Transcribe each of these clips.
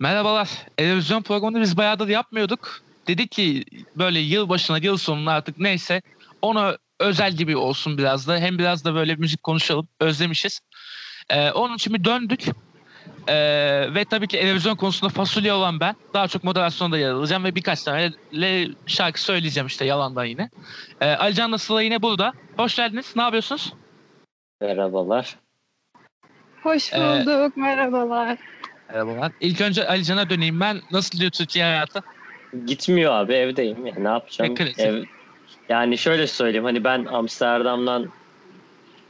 Merhabalar. Televizyon programını biz bayağıdır yapmıyorduk. Dedik ki böyle yıl başına, yıl sonuna artık neyse ona özel gibi olsun biraz da. Hem biraz da böyle müzik konuşalım. Özlemişiz. Ee, onun için bir döndük. Ee, ve tabii ki televizyon konusunda fasulye olan ben. Daha çok moderasyonda yer alacağım ve birkaç tane le şarkı söyleyeceğim işte yalandan yine. Ee, Alican'la Sıla yine burada. Hoş geldiniz. Ne yapıyorsunuz? Merhabalar. Hoş Ee, bulduk, merhabalar. Merhabalar. İlk önce Alican'a döneyim ben. Nasıl diyor Türkiye hayatı? Gitmiyor abi evdeyim. Ya, ne yapacağım? E, klasik. Ev, yani şöyle söyleyeyim hani ben Amsterdam'dan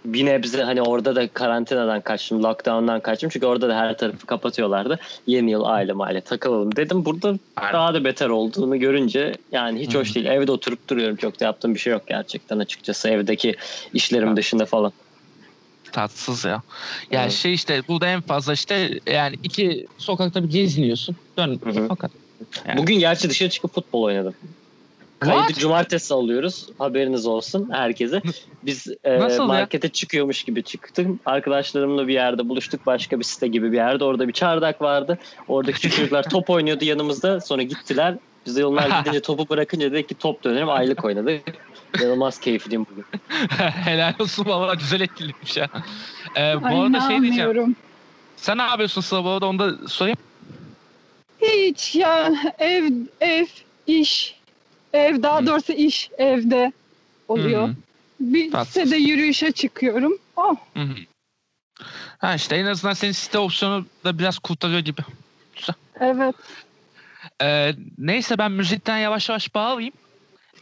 bir nebze hani orada da karantinadan kaçtım, lockdown'dan kaçtım. Çünkü orada da her tarafı kapatıyorlardı. Yeni yıl aile maile takılalım dedim. Burada Aynen. daha da beter olduğunu görünce yani hiç hoş değil. Evde oturup duruyorum. Çok da yaptığım bir şey yok gerçekten açıkçası evdeki işlerim dışında falan. Tatsız ya. Yani Evet. şey işte burada en fazla işte yani iki sokakta bir geziniyorsun. Dön fakat. Yani. Bugün gerçi dışarı çıkıp futbol oynadım. Kaydı What? cumartesi alıyoruz. Haberiniz olsun herkese. Biz e, Nasıl ya? markete çıkıyormuş gibi çıktım. Arkadaşlarımla bir yerde buluştuk. Başka bir site gibi bir yerde. Orada bir çardak vardı. Orada küçük çocuklar top oynuyordu yanımızda. Sonra gittiler. Biz de onlar gidince topu bırakınca dedik ki top dönelim aylık oynadık. İnanılmaz keyifliyim bugün. Helal olsun valla güzel etkilikmiş ya. Ee, bu Ay, arada şey diyeceğim. Sen ne yapıyorsun Sıla bu arada onu da sorayım. Hiç ya ev, ev, iş, ev daha Hı. doğrusu iş evde oluyor. Hı. Bir Tatsız. sitede yürüyüşe çıkıyorum. Oh, Hı hı. Ha işte en azından senin site opsiyonu da biraz kurtarıyor gibi. evet. Ee, neyse ben müzikten yavaş yavaş bağlayayım.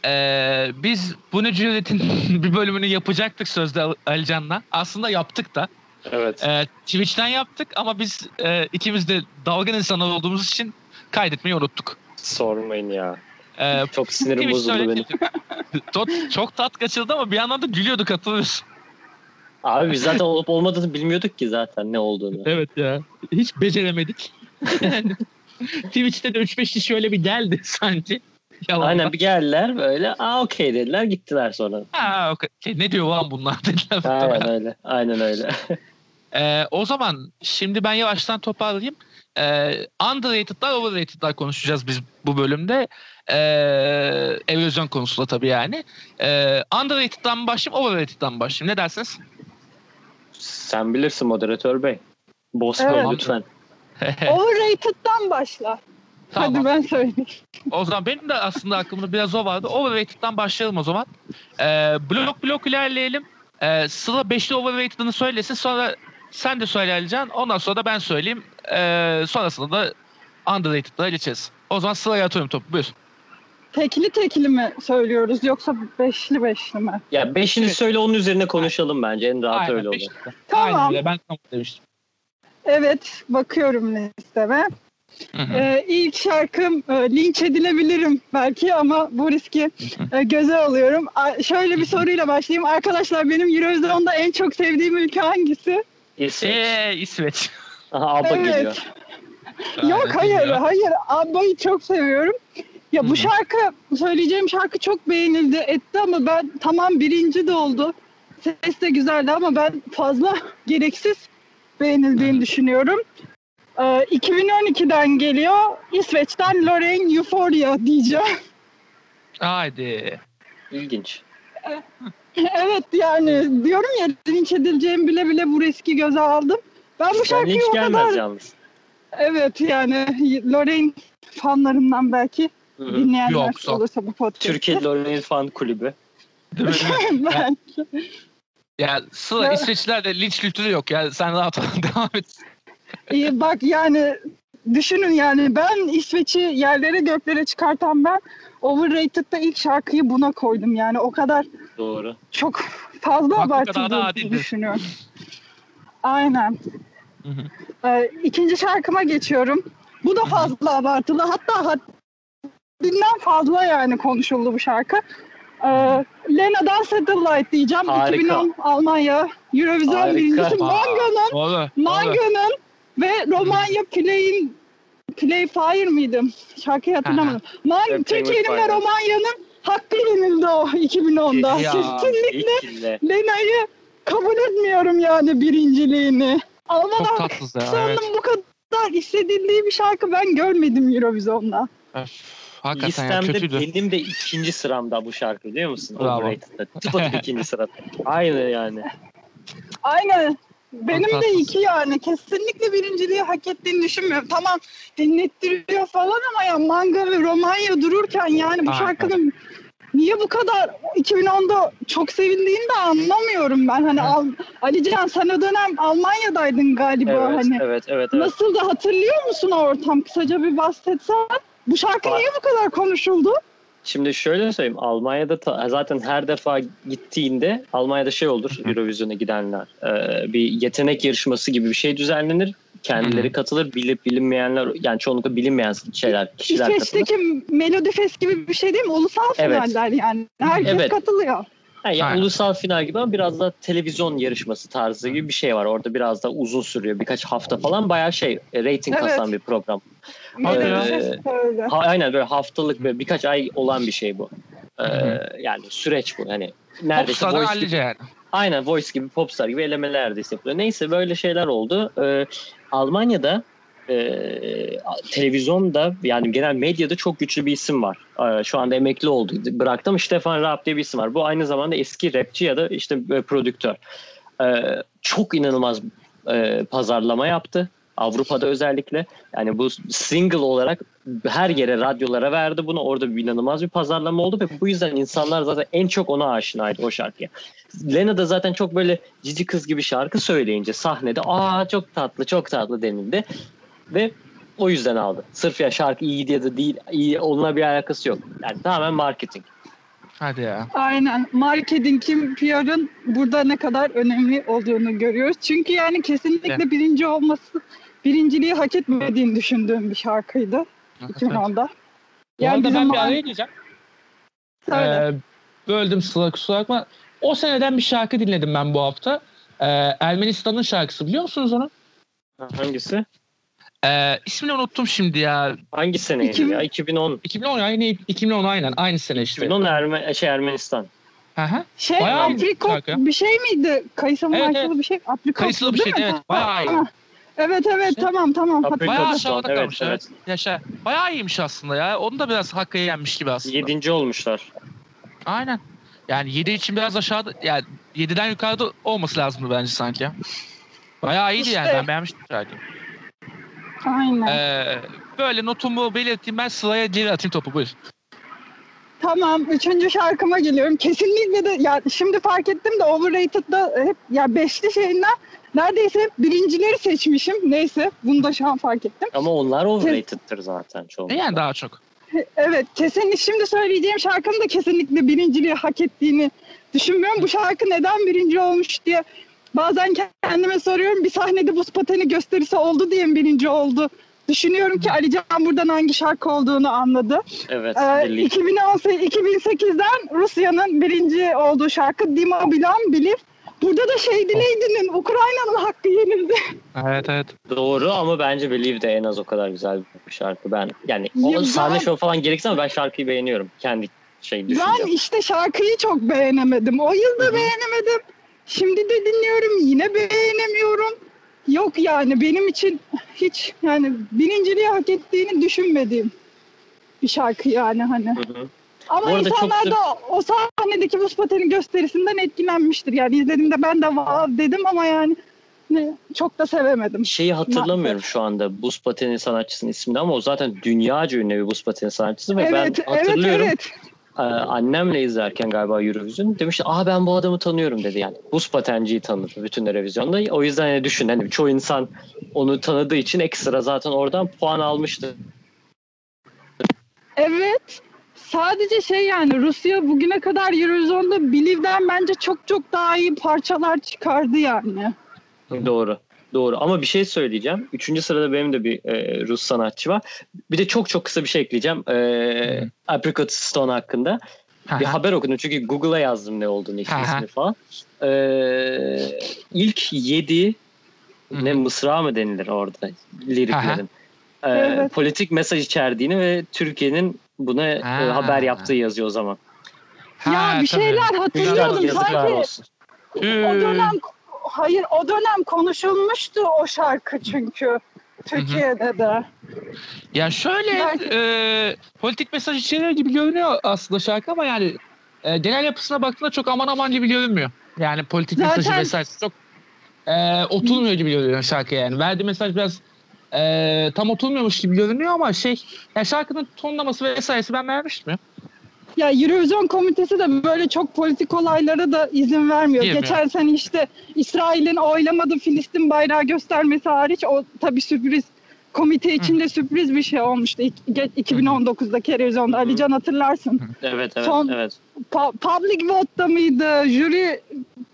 Ee, biz bu ne cüretin bir bölümünü yapacaktık sözde Al- Alican'la. Aslında yaptık da. Evet. Ee, Twitch'ten yaptık ama biz e, ikimiz de dalgın insanlar olduğumuz için kaydetmeyi unuttuk. Sormayın ya. Ee, Çok sinirim bozuldu benim. çok, çok tat kaçırdı ama bir yandan da gülüyorduk hatırlıyorsun. Abi biz zaten olup olmadığını bilmiyorduk ki zaten ne olduğunu. Evet ya. Hiç beceremedik. Twitch'te de 3-5 kişi şöyle bir geldi sanki. Yalan. Aynen bir geldiler böyle aa okey dediler gittiler sonra. Ha, okey. Şey, ne diyor lan bunlar dediler. Aynen öyle. Aynen öyle. Ee, o zaman şimdi ben yavaştan toparlayayım. Ee, underrated'lar, overrated'lar konuşacağız biz bu bölümde. Ee, evizyon konusunda tabii yani. Ee, underrated'dan başlayayım, overrated'dan başlayayım? Ne dersiniz? Sen bilirsin moderatör bey. Boss Evet. lütfen. Overrated'dan başla. tamam. Hadi ben söyleyeyim. O zaman benim de aslında aklımda biraz o vardı. Overrated'dan başlayalım o zaman. Ee, blok blok ilerleyelim. Ee, Sıla 5'li overrated'ını söylesin. Sonra sen de söyle Alican. Ondan sonra da ben söyleyeyim. Ee, sonrasında da underrated'lara geçeriz. O zaman Sıla'ya atıyorum topu. Buyur. Tekli tekli mi söylüyoruz yoksa beşli beşli mi? Ya beşini söyle onun üzerine konuşalım bence. En rahat Aynen, öyle olur. beşli. Tamam. Aynen öyle. Ben tamam demiştim. Evet, bakıyorum listeme. Hı hı. Ee, ilk şarkım e, linç edilebilirim belki ama bu riski e, göze alıyorum. A- şöyle bir soruyla başlayayım. Arkadaşlar benim Eurovision'da en çok sevdiğim ülke hangisi? İsveç. Eee İsveç. Aha Abba Evet. geliyor. Yok hayır, hayır. Abba'yı çok seviyorum. Ya bu şarkı, söyleyeceğim şarkı çok beğenildi, etti ama ben tamam birinci de oldu. Ses de güzeldi ama ben fazla gereksiz beğenildiğini düşünüyorum. Ee, 2012'den geliyor. İsveç'ten Lorraine Euphoria diyeceğim. Haydi. İlginç. evet yani diyorum ya linç edileceğimi bile bile bu riski göze aldım. Ben bu şarkıyı hiç o gelmez kadar... yalnız. Evet yani Lorraine fanlarından belki Hı hı. dinleyenler Yoksa. olursa bu podcast. Türkiye Lorraine Fan Kulübü. Değil mi? belki. Ya Sıla. İsveçlilerde linç kültürü yok. Ya sen rahat ol. Devam et. İyi, bak yani düşünün yani ben İsveç'i yerlere göklere çıkartan ben Overrated'da ilk şarkıyı buna koydum yani o kadar Doğru. çok fazla Bak, abartıldığını düşünüyorum. Aynen. Hı hı. Ee, ikinci şarkıma geçiyorum. Bu da fazla abartılı. Hatta haddinden fazla yani konuşuldu bu şarkı. Ee, Lena'dan Satellite diyeceğim. Harika. 2010 Almanya Eurovision Harika. birincisi. Doğru. Manga'nın ve Romanya Play'in Play Fire mıydı? Şarkıyı hatırlamadım. Man Türkiye'nin ve. Romanya'nın hakkı yenildi o 2010'da. Ya, Kesinlikle. Lena'yı kabul etmiyorum yani birinciliğini. Çok Alman tatsız ya. Evet. Bu kadar kadar hissedildiği bir şarkı ben görmedim Eurovision'da. Öf, hakikaten ya kötüydü. benim de ikinci sıramda bu şarkı biliyor musun? Bravo. Tıpatıp ikinci sırada. Aynı yani. Aynen. Benim de iki yani. Kesinlikle birinciliği hak ettiğini düşünmüyorum. Tamam dinlettiriyor falan ama ya Manga ve Romanya dururken yani bu Aynen. şarkının niye bu kadar 2010'da çok sevildiğini de anlamıyorum ben. Hani Al, Alican sen o dönem Almanya'daydın galiba Evet, hani. evet, evet, evet. Nasıl da hatırlıyor musun o ortam? Kısaca bir bahsetsen. Bu şarkı niye bu kadar konuşuldu? Şimdi şöyle söyleyeyim. Almanya'da ta- zaten her defa gittiğinde Almanya'da şey olur Eurovision'a gidenler. Ee, bir yetenek yarışması gibi bir şey düzenlenir. Kendileri katılır. Bilip bilinmeyenler yani çoğunlukla bilinmeyen şeyler, kişiler katılır. İsveç'teki Melodi Fest gibi bir şey değil mi? Ulusal Evet. finaller yani. Herkes Evet. katılıyor. Yani Aynen. ulusal final gibi ama biraz da televizyon yarışması tarzı gibi bir şey var. Orada biraz da uzun sürüyor. Birkaç hafta falan bayağı şey e, rating Evet. kasan bir program. Hadi öyle. Ha, aynen böyle haftalık ve birkaç ay olan bir şey bu. Ee, yani süreç bu. Hani neredeyse Popstar'dan voice hallice yani. Aynen Voice gibi Popstar gibi elemeler neredeyse yapılıyor. Neyse böyle şeyler oldu. Ee, Almanya'da e, televizyonda yani genel medyada çok güçlü bir isim var. Ee, şu anda emekli oldu. Bıraktı ama Stefan Raab diye bir isim var. Bu aynı zamanda eski rapçi ya da işte e, prodüktör. Ee, çok inanılmaz e, pazarlama yaptı. Avrupa'da özellikle. Yani bu single olarak her yere radyolara verdi bunu. Orada bir inanılmaz bir pazarlama oldu ve bu yüzden insanlar zaten en çok ona aşinaydı o şarkıya. Lena da zaten çok böyle cici kız gibi şarkı söyleyince sahnede aa çok tatlı çok tatlı denildi. Ve o yüzden aldı. Sırf ya şarkı iyi diye de değil, iyi onunla bir alakası yok. Yani tamamen marketing. Hadi ya. Aynen. Marketingin, PR'ın burada ne kadar önemli olduğunu görüyoruz. Çünkü yani kesinlikle Evet. birinci olması, birinciliği hak etmediğini düşündüğüm bir şarkıydı 2010'da. Bu arada bizim ben bir araya gireceğim. Söyle. Ee, böldüm Sıla kusura bakma. O seneden bir şarkı dinledim ben bu hafta. Ee, Ermenistan'ın şarkısı biliyor musunuz onu? Hangisi? Ee, ismini unuttum şimdi ya. Hangi seneydi İki- ya? 2010. 2010 aynı 2010 aynen aynı sene işte. 2010 Erme şey Ermenistan. Hı hı. Şey bayağı iyi aprikot bir şey miydi? Kayısı Evet, evet. bir şey. Aprikot Kayısılı bir şeydi mi? evet. Bayağı iyi. Evet evet İşte- tamam tamam. Aprikot. Bayağı Evet, aşağıda evet, kalmış evet. Yaşa. Bayağı iyiymiş aslında ya. Onu da biraz hakkı yenmiş gibi aslında. Yedinci olmuşlar. Aynen. Yani 7 için biraz aşağıda yani 7'den yukarıda olması lazımdı bence sanki ya. Bayağı iyiydi yani İşte. ben beğenmiştim şarkıyı. Aynen. Ee, böyle notumu belirteyim ben Sıla'ya geri atayım topu buyur. Tamam, üçüncü şarkıma geliyorum. Kesinlikle de ya şimdi fark ettim de Overrated'da hep ya beşli şeyinden neredeyse hep birincileri seçmişim. Neyse, bunu da şu an fark ettim. Ama onlar overrated'tır zaten çoğunlukla. Yani daha çok. Evet, kesinlikle şimdi söyleyeceğim şarkının da kesinlikle birinciliği hak ettiğini düşünmüyorum. Bu şarkı neden birinci olmuş diye bazen kendime soruyorum. Bir sahnede buz pateni gösterisi oldu diye mi birinci oldu? Düşünüyorum ki Ali Can buradan hangi şarkı olduğunu anladı. Evet. Ee, Deli. 2018 2008'den Rusya'nın birinci olduğu şarkı Dima Bilan Bilir. Burada da şey Lady'nin Ukrayna'nın hakkı yenildi. Evet evet. Doğru ama bence Believe de en az o kadar güzel bir şarkı. Ben yani o Ya sahne ben- şov falan gerekse ama ben şarkıyı beğeniyorum. Kendi şey Ben düşüncem. işte şarkıyı çok beğenemedim. O yıl da beğenemedim. Şimdi de dinliyorum yine beğenemiyorum. Yok yani benim için hiç yani birinciliği hak ettiğini düşünmediğim bir şarkı yani hani. Hı hı. Ama çok insanlar sırf- da o sahnedeki buz pateni gösterisinden etkilenmiştir. Yani izlediğimde ben de wow dedim ama yani ne, çok da sevemedim. Şeyi hatırlamıyorum şu anda buz pateni sanatçısının ismini ama o zaten dünyaca ünlü bir buz pateni sanatçısı ve Evet, ben evet, hatırlıyorum evet. Ee, annemle izlerken galiba Eurovision demişti aa ben bu adamı tanıyorum dedi yani. Buz patenciyi tanıdı bütün Eurovision'da. O yüzden hani düşün hani çoğu insan onu tanıdığı için ekstra zaten oradan puan almıştı. Evet. Sadece şey yani Rusya bugüne kadar Eurovision'da Believe'den bence çok çok daha iyi parçalar çıkardı yani. Doğru. Doğru ama bir şey söyleyeceğim. Üçüncü sırada benim de bir e, Rus sanatçı var. Bir de çok çok kısa bir şey ekleyeceğim. E, Hı. Apricot Stone hakkında. bir haber okudum çünkü Google'a yazdım ne olduğunu ismini falan. E, ilk yedi ne mısra mı denilir orada liriklerin. E, Evet. Politik mesaj içerdiğini ve Türkiye'nin buna e, Ha. haber yaptığı yazıyor o zaman. Ha, ya bir tabii. şeyler hatırlıyordum sanki. olsun. O dönem hayır o dönem konuşulmuştu o şarkı çünkü. Türkiye'de de. Ya şöyle Belki- e, politik mesaj içeriyor gibi görünüyor aslında şarkı ama yani e, genel yapısına baktığında çok aman aman gibi görünmüyor. Yani politik Zaten- mesajı vesaire çok e, oturmuyor gibi görünüyor şarkı yani. Verdiği mesaj biraz e, tam oturmuyormuş gibi görünüyor ama şey yani şarkının tonlaması vesairesi ben beğenmiştim ya. Ya Eurovision komitesi de böyle çok politik olaylara da izin vermiyor. Girmiyor. Geçen sene işte İsrail'in oylamadığı Filistin bayrağı göstermesi hariç o tabii sürpriz komite içinde sürpriz bir şey olmuştu. İk- ge- 2019'daki Eurovision'da Hı hı. Alican hatırlarsın. Evet evet Son- evet. Pa- public vote'da mıydı, jüri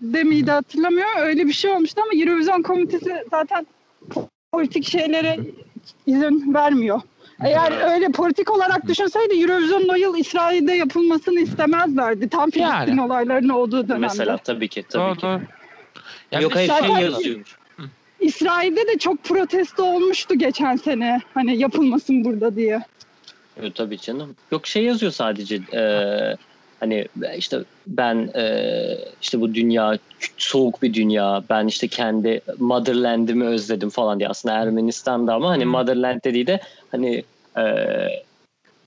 de miydi hatırlamıyorum. Öyle bir şey olmuştu ama Eurovision komitesi zaten po- politik şeylere izin vermiyor. Eğer öyle politik olarak düşünseydi Eurovision'un o yıl İsrail'de yapılmasını istemezlerdi. Tam Filistin Yani. olaylarının olduğu dönemde. Mesela tabii ki tabii Doğru, ki. doğru. Ya Yok hayır şey yazıyormuş. İsrail'de de çok protesto olmuştu geçen sene. Hani yapılmasın burada diye. Evet, tabii canım. Yok şey yazıyor sadece eee, hani işte ben eee, işte bu dünya soğuk bir dünya. Ben işte kendi motherland'imi özledim falan diye. Aslında Ermenistan'da ama hani Hmm. motherland dediği de hani eee,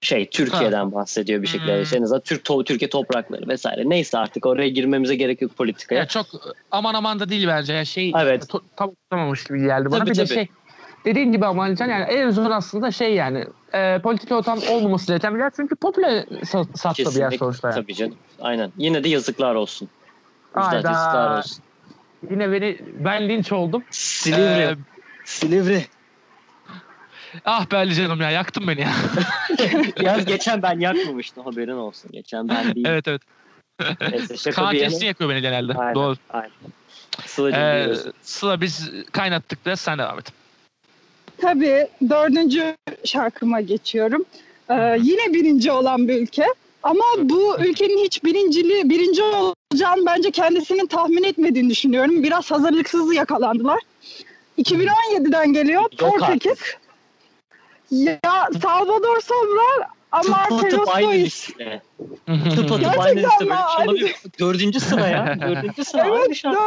şey Türkiye'den bahsediyor bir şekilde. Hmm. İşte en azından Türk to- Türkiye toprakları vesaire. Neyse artık oraya girmemize gerek yok politikaya. Ya çok aman aman da değil bence. Ya şey Evet. to- tam tutamamış gibi geldi bana. Tabii, bir de tabii. şey dediğin gibi ama Alican yani en zor aslında şey yani e, politik ortam olmaması gereken bir yer. Çünkü popüler sa- sattı bir yer sonuçta yani. Tabii canım. Aynen. Yine de yazıklar olsun. Hayda. yazıklar olsun. Yine beni ben linç oldum. Silivri. Ee, Silivri. ah be Alican'ım ya yaktın beni ya. Yaz geçen ben yakmamıştım haberin olsun. Geçen ben değil. evet evet. Neyse Kaan yana. yakıyor beni genelde. Aynen. Doğru. Aynen. Sıla'cığım Ee. Sıla biz kaynattık da sen devam et. Tabii dördüncü şarkıma geçiyorum. Ee, yine birinci olan bir ülke. Ama bu ülkenin hiç birinciliği, birinci olacağını bence kendisinin tahmin etmediğini düşünüyorum. Biraz hazırlıksız yakalandılar. 2017'den geliyor Portekiz. Ya Salvador Sobral, Amar Tıpatıp Pelos aynı liste. Tıpatıp Gerçekten aynı liste. Böyle bir şey olabilir. Dördüncü sıra ya. Dördüncü sıra Evet, aynı şarkı.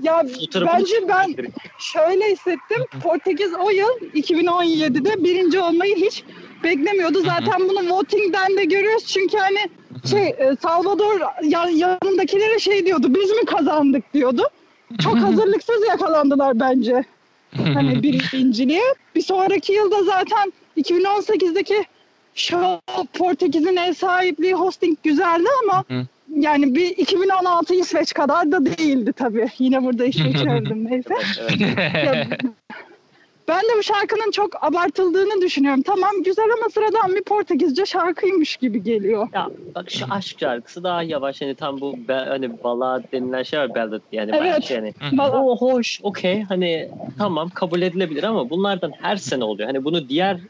Ya bence ben şöyle hissettim. Portekiz o yıl 2017'de birinci olmayı hiç beklemiyordu. Zaten bunu voting'den de görüyoruz. Çünkü hani şey e, Salvador ya- yanındakilere şey diyordu. Biz mi kazandık diyordu. Çok hazırlıksız yakalandılar bence. Hani birinciliğe. Bir sonraki yılda zaten 2018'deki show Portekiz'in ev sahipliği hosting güzeldi ama Hı yani bir 2016 İsveç kadar da değildi tabii. Yine burada İsveç övdüm neyse. Ya, ben de bu şarkının çok abartıldığını düşünüyorum. Tamam güzel ama sıradan bir Portekizce şarkıymış gibi geliyor. Ya bak şu aşk şarkısı daha yavaş hani tam bu be, hani balad denilen şey var ballad yani Evet. yani o hoş okey hani tamam kabul edilebilir ama bunlardan her sene oluyor. Hani bunu diğer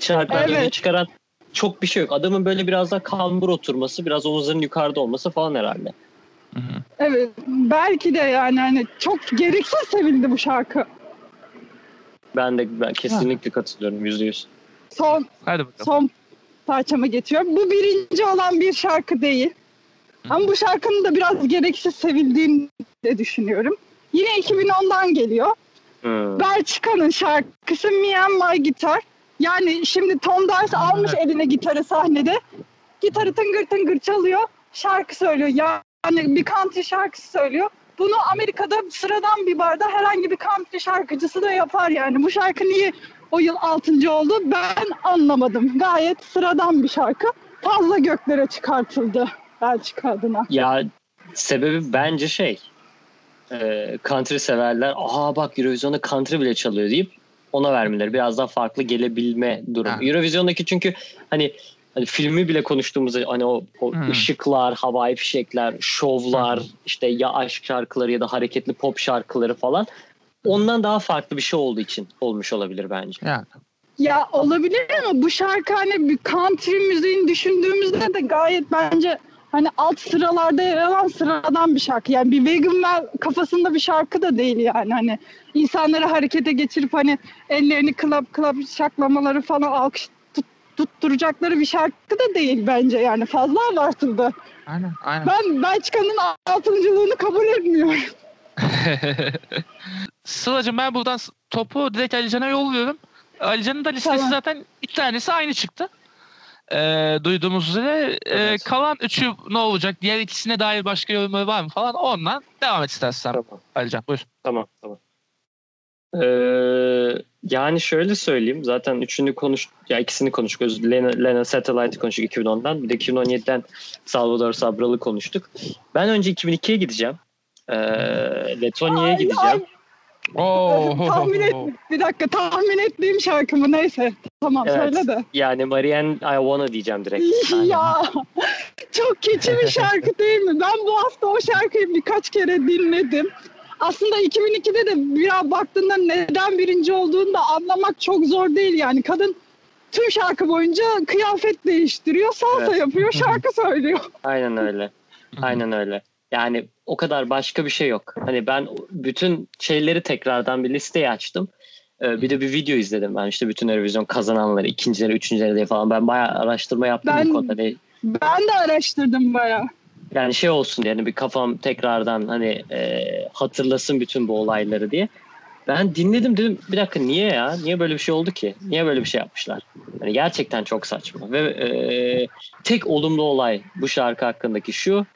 şarkılardan Evet. öne çıkaran çok bir şey yok. Adamın böyle biraz daha kambur oturması, biraz omuzların yukarıda olması falan herhalde. Evet belki de yani hani çok gereksiz sevildi bu şarkı. Ben de ben kesinlikle katılıyorum yüzde yüz. Son Hadi bakalım. son parçama geçiyorum. Bu birinci olan bir şarkı değil. Ama bu şarkının da biraz gereksiz sevildiğini de düşünüyorum. Yine 2010'dan geliyor. Hmm. Belçika'nın şarkısı Me and My Guitar. Yani şimdi Tom Dars almış eline gitarı sahnede. Gitarı tıngır tıngır çalıyor. Şarkı söylüyor. Yani bir country şarkısı söylüyor. Bunu Amerika'da sıradan bir barda herhangi bir country şarkıcısı da yapar yani. Bu şarkı niye o yıl 6. oldu ben anlamadım. Gayet sıradan bir şarkı. Fazla göklere çıkartıldı Belçika adına. Ya sebebi bence şey e, country severler aa bak Eurovision'da country bile çalıyor deyip ona vermeleri biraz daha farklı gelebilme durumu. Ha. Eurovision'daki çünkü hani hani filmi bile konuştuğumuzda hani o, o Hmm. ışıklar, havai fişekler, şovlar, Hı. işte ya aşk şarkıları ya da hareketli pop şarkıları falan ondan daha farklı bir şey olduğu için olmuş olabilir bence. Yani. Ya olabilir ama bu şarkı hani bir country müziğini düşündüğümüzde de gayet bence hani alt sıralarda yer alan sıradan bir şarkı. Yani bir Vegan Well kafasında bir şarkı da değil yani. Hani insanları harekete geçirip hani ellerini klap klap şaklamaları falan alkış tut- tutturacakları bir şarkı da değil bence yani fazla abartıldı. Aynen. Aynen. Ben Belçika'nın altıncılığını kabul etmiyorum. Sıla'cığım ben buradan topu direkt Alican'a yolluyorum. Alican'ın da listesi Tamam. zaten iki tanesi aynı çıktı. Ee, duyduğumuz üzere. Evet. kalan üçü ne olacak? Diğer ikisine dair başka yorumları var mı falan? Ondan devam et istersen Tamam. Alican. Buyur. Tamam tamam. Ee, yani şöyle söyleyeyim. Zaten üçünü konuş, ya ikisini konuştuk. Öz- Lena, Lena Satellite'ı konuştuk 2010'dan. Bir de 2017'den Salvador Sabralı konuştuk. Ben önce 2002'ye gideceğim. Ee, Letonya'ya Ay, gideceğim. ay, Oo. tahmin et, bir dakika tahmin ettiğim şarkı mı neyse. Tamam Evet. söyle de. Yani Marianne I Wanna diyeceğim direkt. ya çok keçi bir şarkı değil mi? Ben bu hafta o şarkıyı birkaç kere dinledim. Aslında 2002'de de biraz baktığında neden birinci olduğunu da anlamak çok zor değil yani. Kadın tüm şarkı boyunca kıyafet değiştiriyor, salsa Evet. yapıyor, şarkı söylüyor. Aynen öyle. Aynen öyle. Yani o kadar başka bir şey yok. Hani ben bütün şeyleri tekrardan bir listeye açtım. Ee, bir de bir video izledim ben işte bütün Eurovision kazananları, ikincileri, üçüncüleri diye falan. Ben bayağı araştırma yaptım Ben- bu konuda. Hani Ben de araştırdım bayağı. yani şey olsun diye hani bir kafam tekrardan hani e, hatırlasın bütün bu olayları diye. Ben dinledim dedim bir dakika niye ya? Niye böyle bir şey oldu ki? Niye böyle bir şey yapmışlar? Hani gerçekten çok saçma. Ve e, tek olumlu olay bu şarkı hakkındaki şu.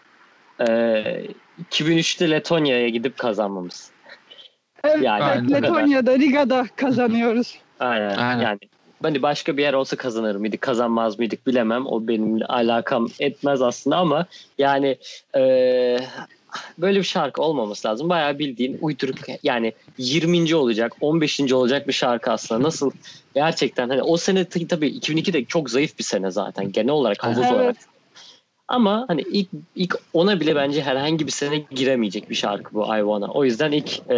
E, 2003'te Letonya'ya gidip kazanmamız. Evet, Yani Aynen. Letonya'da, Riga'da kazanıyoruz. Aynen. Aynen. Yani hani başka bir yer olsa kazanır mıydık, kazanmaz mıydık bilemem. O benimle alakam etmez aslında ama yani e, böyle bir şarkı olmaması lazım. Bayağı bildiğin uyduruk yani 20. olacak, 15. olacak bir şarkı aslında. Nasıl gerçekten hani o sene tabii 2002 de çok zayıf bir sene zaten genel olarak havuz Evet. olarak. Ama hani ilk ilk ona bile bence herhangi bir sene giremeyecek bir şarkı bu I Wanna. O yüzden ilk e,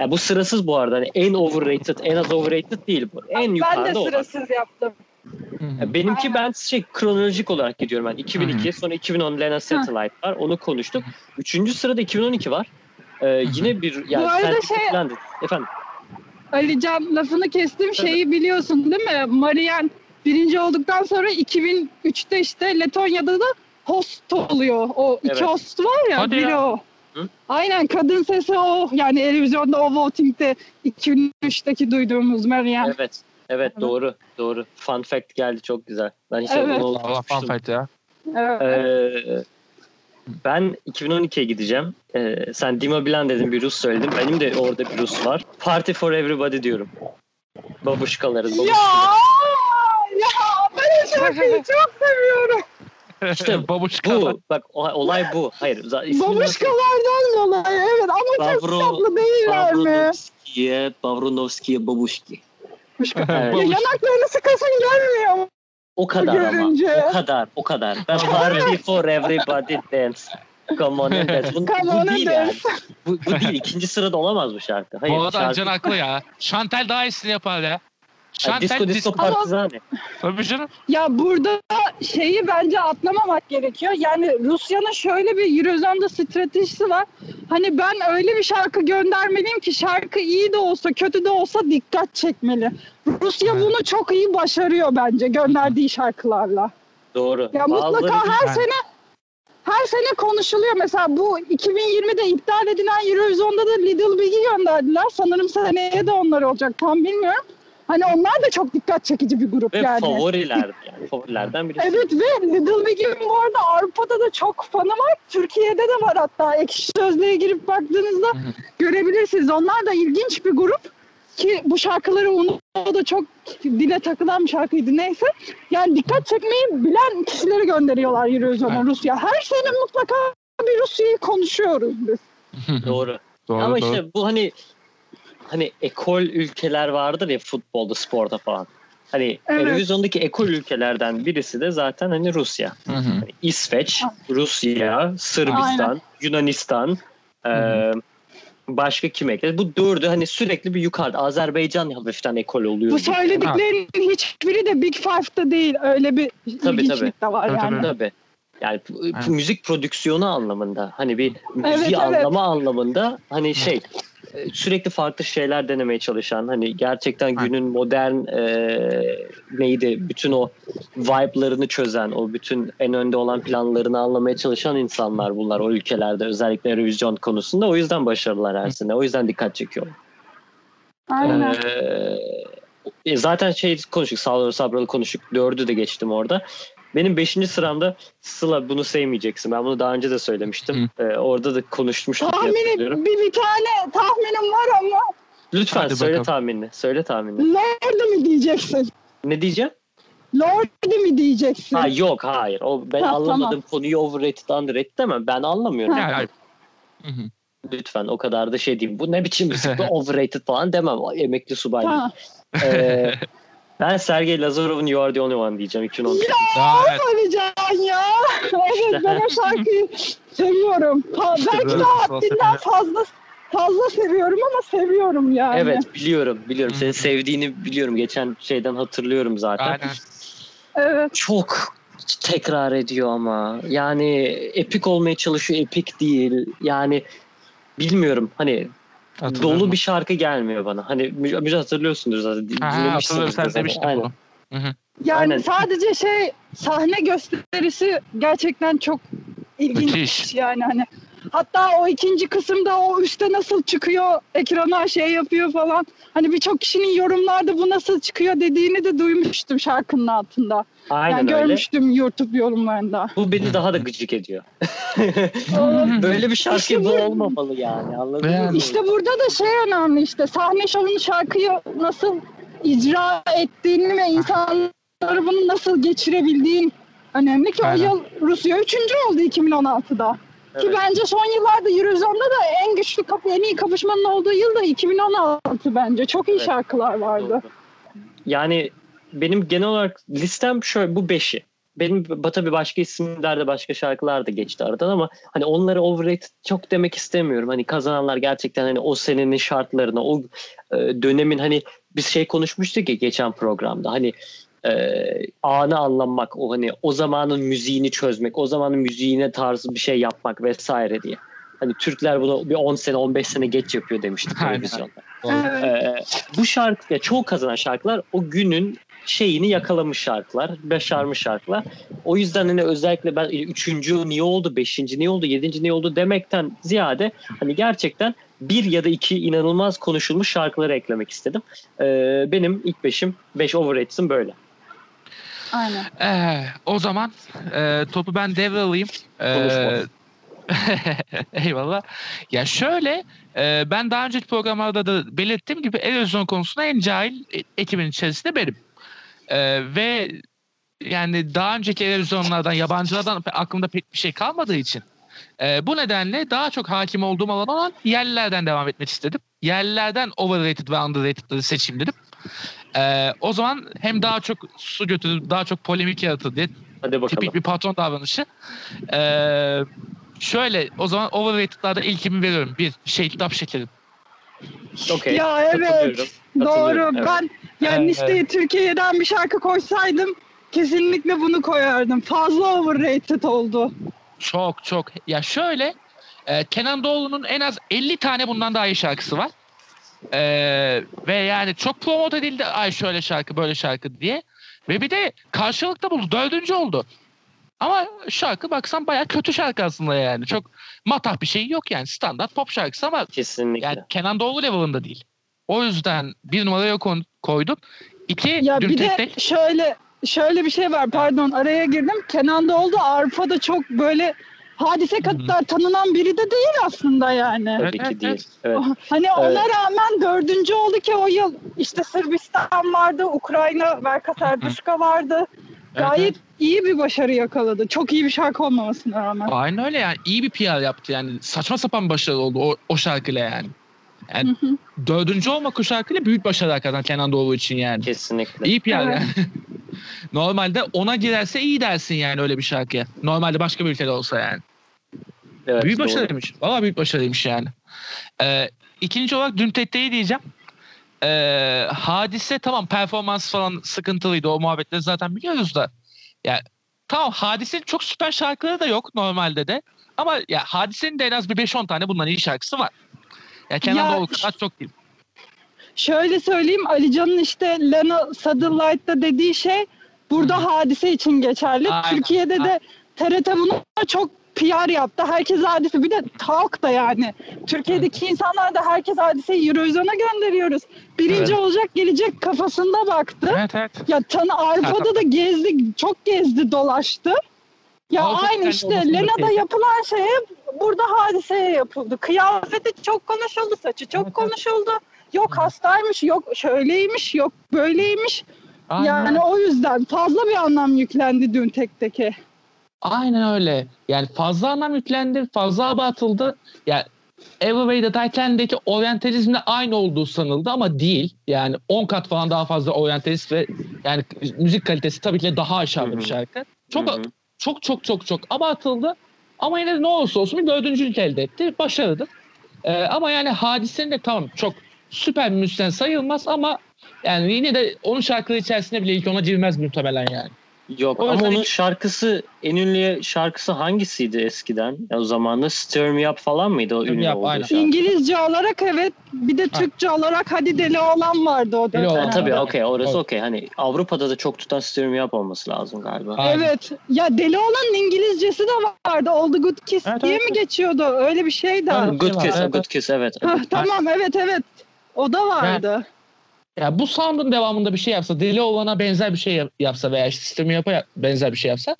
ya bu sırasız bu arada. Hani en overrated, en az overrated değil bu. En ben yukarıda de o. sırasız yaptım. Ya Benimki ben şey kronolojik olarak gidiyorum ben. 2002 Hı sonra 2010 Lena Satellite var. Onu konuştuk. Üçüncü sırada 2012 var. Ee, yine bir yani Bu arada şey- dedi. efendim Alican lafını kestim şeyi biliyorsun değil mi? Marian birinci olduktan sonra 2003'te işte Letonya'da da host oluyor. O iki Evet. host var ya Hadi biri ya. o. Hı? Aynen kadın sesi o. Yani televizyonda o voting'de 2003'teki duyduğumuz Marian. evet evet Evet. doğru doğru. Fun fact geldi çok güzel. Ben hiç Evet. onu Allah unutmuştum. fight ya. Evet. Ee, ben 2012'ye gideceğim. Ee, sen Dima Bilan dedin bir Rus söyledin. Benim de orada bir Rus var. Party for Everybody diyorum. Babuşkaların ya! babuşkaları. Ya! Ben o şarkıyı çok seviyorum. İşte Babuşka. Bu bak o- olay bu. Hayır. Babuşkalardan dolayı evet ama çok Pavro- tatlı değiller mi? Pavronovski'ye, Pavronovski'ye babuşki. Ya Evet. yanaklarını sıkasın gelmiyor mu? O kadar Görünce. ama. O kadar, o kadar. Ben party for everybody dance. Come on and dance. Bu, Come bu değil yani. Bu, bu değil. İkinci sırada olamaz bu şarkı. Hayır. Bu arada şarkı, Can haklı ya. Şantel daha iyisini yapar ya. Yani Şantel disco disco partizani. Tabii canım. Ya burada şeyi bence atlamamak gerekiyor. Yani Rusya'nın şöyle bir Eurozone'da stratejisi var. Hani ben öyle bir şarkı göndermeliyim ki şarkı iyi de olsa kötü de olsa dikkat çekmeli. Rusya Evet. bunu çok iyi başarıyor bence gönderdiği şarkılarla. Doğru. Ya mutlaka Bazıları- her Yani. sene her sene konuşuluyor. Mesela bu 2020'de iptal edilen Eurovision'da da Little Big'i gönderdiler. Sanırım seneye de onlar olacak. Tam bilmiyorum. Hani onlar da çok dikkat çekici bir grup Ve yani. favoriler. Yani favorilerden birisi. Evet ve Little Big'in bu arada Avrupa'da da çok fanı var. Türkiye'de de var hatta. Ekşi Sözlüğe girip baktığınızda görebilirsiniz. Onlar da ilginç bir grup ki bu şarkıları onu o da çok dile takılan bir şarkıydı neyse. Yani dikkat çekmeyi bilen kişileri gönderiyorlar Eurovision'a Evet. Rusya. Her sene mutlaka bir Rusya'yı konuşuyoruz biz. Doğru. doğru, Ama doğru. işte bu hani hani ekol ülkeler vardır ya futbolda, sporda falan. Hani Evet. Eurovision'daki ekol ülkelerden birisi de zaten hani Rusya. Hı hı. Hani İsveç, Rusya, Sırbistan, Yunanistan, Hı eee, başka kim ekledi? Bu dördü hani sürekli bir yukarıda. Azerbaycan hafiften ekol oluyor. Bu söylediklerin hiçbiri de Big Five'da değil. Öyle bir Tabii, ilginçlik de var Tabii, yani. tabii. Tabii. Yani Evet. müzik prodüksiyonu anlamında hani bir Evet, müziği evet. anlama anlamında hani şey e, sürekli farklı şeyler denemeye çalışan hani gerçekten günün modern e, neydi bütün o vibe'larını çözen o bütün en önde olan planlarını anlamaya çalışan insanlar bunlar o ülkelerde özellikle revizyon konusunda o yüzden başarılılar her sene o yüzden dikkat çekiyor. Aynen. Ee, zaten şey konuştuk. Sağlığı sabralı konuştuk. Dördü de geçtim orada. Benim beşinci sıramda Sıla bunu sevmeyeceksin. Ben bunu daha önce de söylemiştim. Ee, orada da konuşmuştuk diye hatırlıyorum. Tahminim bir, bir tane tahminim var ama Lütfen Hadi söyle bakalım. tahminini. Söyle tahminini. Lord mi diyeceksin? Ne diyeceğim? Lord mi diyeceksin? Ha yok hayır. O ben Ha, anlamadığım tamam. konuyu overrated underrated demem. Ben anlamıyorum. Ha. Yani, hayır. Hı hı. Lütfen o kadar da şey diyeyim. Bu ne biçim bu overrated falan demem. Emekli subay. Ha. Ee, ben Sergey Lazarov'un You Are The Only One diyeceğim 2010. Aa, evet. Ali Can ya. Evet ben o şarkıyı seviyorum. Ha, belki de haddinden fazla fazla seviyorum ama seviyorum yani. Evet biliyorum biliyorum. Seni sevdiğini biliyorum. Geçen şeyden hatırlıyorum zaten. Aynen. Evet. Çok tekrar ediyor ama. Yani epik olmaya çalışıyor. Epik değil. Yani bilmiyorum. Hani. Dolu bir şarkı gelmiyor bana. Hani Müjde hatırlıyorsundur zaten. Ha, hatırlıyorum sen demiştin Aynen. bunu. Yani Aynen. sadece şey sahne gösterisi gerçekten çok ilginç Müthiş. yani hani. Hatta o ikinci kısımda o üste nasıl çıkıyor ekrana şey yapıyor falan. Hani birçok kişinin yorumlarda bu nasıl çıkıyor dediğini de duymuştum şarkının altında. Aynen yani öyle. görmüştüm YouTube yorumlarında. Bu beni daha da gıcık ediyor. Böyle bir şarkı İşte bu olmamalı yani. Anladın Yani. mı? İşte burada da şey önemli işte sahne şovunu şarkıyı nasıl icra ettiğini ve insanları bunu nasıl geçirebildiğin önemli ki Aynen. o yıl Rusya üçüncü oldu 2016'da. Ki Evet. bence son yıllarda Eurozone'da da en güçlü kapı, en iyi kapışmanın olduğu yıl da 2016 bence. Çok iyi Evet. şarkılar vardı. Doğru. Yani benim genel olarak listem şöyle bu beşi. Benim tabii başka isimlerde başka şarkılar da geçti aradan ama hani onları overrated çok demek istemiyorum. Hani kazananlar gerçekten hani o senenin şartlarına, o e, dönemin hani biz şey konuşmuştuk ya geçen programda. Hani e, anı anlamak, o hani o zamanın müziğini çözmek, o zamanın müziğine tarzı bir şey yapmak vesaire diye. Hani Türkler bunu bir 10 sene 15 sene geç yapıyor demiştik televizyonda. Evet. Ee, bu şarkı, ya çoğu kazanan şarkılar o günün şeyini yakalamış şarkılar, başarmış şarkılar. O yüzden hani özellikle ben üçüncü niye oldu, beşinci niye oldu, yedinci niye oldu demekten ziyade hani gerçekten bir ya da iki inanılmaz konuşulmuş şarkıları eklemek istedim. Ee, benim ilk beşim, beş overrated'ım böyle. Aynen. Ee, o zaman e, topu ben devralayım. Ee, Konuşma. eyvallah. Ya şöyle e, ben daha önceki programlarda da belirttiğim gibi erozyon konusunda en cahil e- ekibin içerisinde benim. Ee, ve yani daha önceki erozyonlardan, yabancılardan aklımda pek bir şey kalmadığı için e, bu nedenle daha çok hakim olduğum alan olan yerlilerden devam etmek istedim. Yerlilerden overrated ve underrated'ları seçeyim dedim. Ee, o zaman hem daha çok su götürür, daha çok polemik yaratır diye Hadi bakalım. tipik bir patron davranışı. Ee, şöyle o zaman overrated'larda ilkimi veriyorum. Bir, Şehitap Şekerim. Okey. Ya evet. Doğru. Evet. Ben yani Evet. listeye Türkiye'den bir şarkı koysaydım kesinlikle bunu koyardım. Fazla overrated oldu. Çok çok. Ya şöyle e, Kenan Doğulu'nun en az 50 tane bundan daha iyi şarkısı var. Ee, ve yani çok promote edildi. Ay şöyle şarkı böyle şarkı diye. Ve bir de karşılıkta buldu. Dördüncü oldu. Ama şarkı baksan baya kötü şarkı aslında yani. Çok matah bir şey yok yani. Standart pop şarkısı ama Kesinlikle. Yani Kenan Doğulu level'ında değil. O yüzden bir numaraya koydum. İki, Ya bir de tek şöyle şöyle bir şey var. Pardon araya girdim. Kenan Doğulu Arpa'da çok böyle hadise kadar tanınan biri de değil aslında yani. Tabii Evet, ki değil. evet. Evet. Hani ona Evet. rağmen dördüncü oldu ki o yıl işte Sırbistan vardı, Ukrayna, Verka Serduşka vardı. Gayet iyi bir başarı yakaladı. Çok iyi bir şarkı olmamasına rağmen. Aynen öyle yani. iyi bir PR yaptı yani. Saçma sapan başarı oldu o, o şarkıyla yani. Yani Hı hı. dördüncü olmak o şarkıyla büyük başarı hakikaten Kenan Doğulu için yani. Kesinlikle. İyi PR Evet. yani. Normalde ona girerse iyi dersin yani öyle bir şarkıya. Normalde başka bir ülkede olsa yani. Evet, büyük doğru. başarıymış. Valla büyük başarıymış yani. Ee, ikinci olarak dün Tette'yi diyeceğim. Ee, hadise tamam performans falan sıkıntılıydı. O muhabbetleri zaten biliyoruz da. Ya tamam hadisenin çok süper şarkıları da yok normalde de. Ama ya hadisenin de en az bir 5-10 tane bundan iyi şarkısı var. Ya Kenan Ya- Doğulu kadar çok değil. Şöyle söyleyeyim Ali Can'ın işte Lena Satellite'da dediği şey burada hadise için geçerli. Aynen, Türkiye'de de TRT buna çok PR yaptı. Herkes hadise bir de halk da yani. Türkiye'deki insanlar da herkes hadiseyi Eurovision'a gönderiyoruz. Birinci Evet. olacak gelecek kafasında baktı. Evet evet. Ya tanı Avrupa'da da gezdi, çok gezdi, dolaştı. Ya Avrupa aynı işte Lena'da yapılan şeye burada hadiseye yapıldı. Kıyafeti çok konuşuldu, saçı çok konuşuldu. Yok hastaymış, yok şöyleymiş, yok böyleymiş. Aynen. Yani o yüzden fazla bir anlam yüklendi dün tek teke. Aynen öyle. Yani fazla anlam yüklendi, fazla abartıldı. Yani Everyway the Titanic'deki oryantalizmle aynı olduğu sanıldı ama değil. Yani 10 kat falan daha fazla oryantalist ve yani müzik kalitesi tabii ki daha aşağıda Hı bir şarkı. Çok çok çok çok çok abartıldı. Ama yine de ne olursa olsun bir dördüncülük elde etti. Başarılı. Ee, ama yani hadisenin de tamam çok süper müzisyen sayılmaz ama yani yine de onun şarkıları içerisinde bile ilk ona girmez muhtemelen yani. Yok O ama onun hiç- şarkısı en ünlü şarkısı hangisiydi eskiden? Ya o zamanında Stir Me Up falan mıydı o Stir ünlü Up, olduğu aynen. şarkı? İngilizce olarak evet, bir de Türkçe olarak hadi deli olan vardı o Deli dönem. Olan. Ha, tabii okey orası Evet. okey. Hani Avrupa'da da çok tutan Stir Me Up olması lazım galiba. Aynen. Evet. Ya deli olanın İngilizcesi de vardı. All the Good Kiss Evet, diye evet. mi geçiyordu? Öyle bir şeydi. Evet. Good Kiss, Evet, Good Kiss evet. Hah, tamam evet evet. O da vardı. Ya bu sound'un devamında bir şey yapsa, deli olana benzer bir şey yap- yapsa veya işte sistemi yapa benzer bir şey yapsa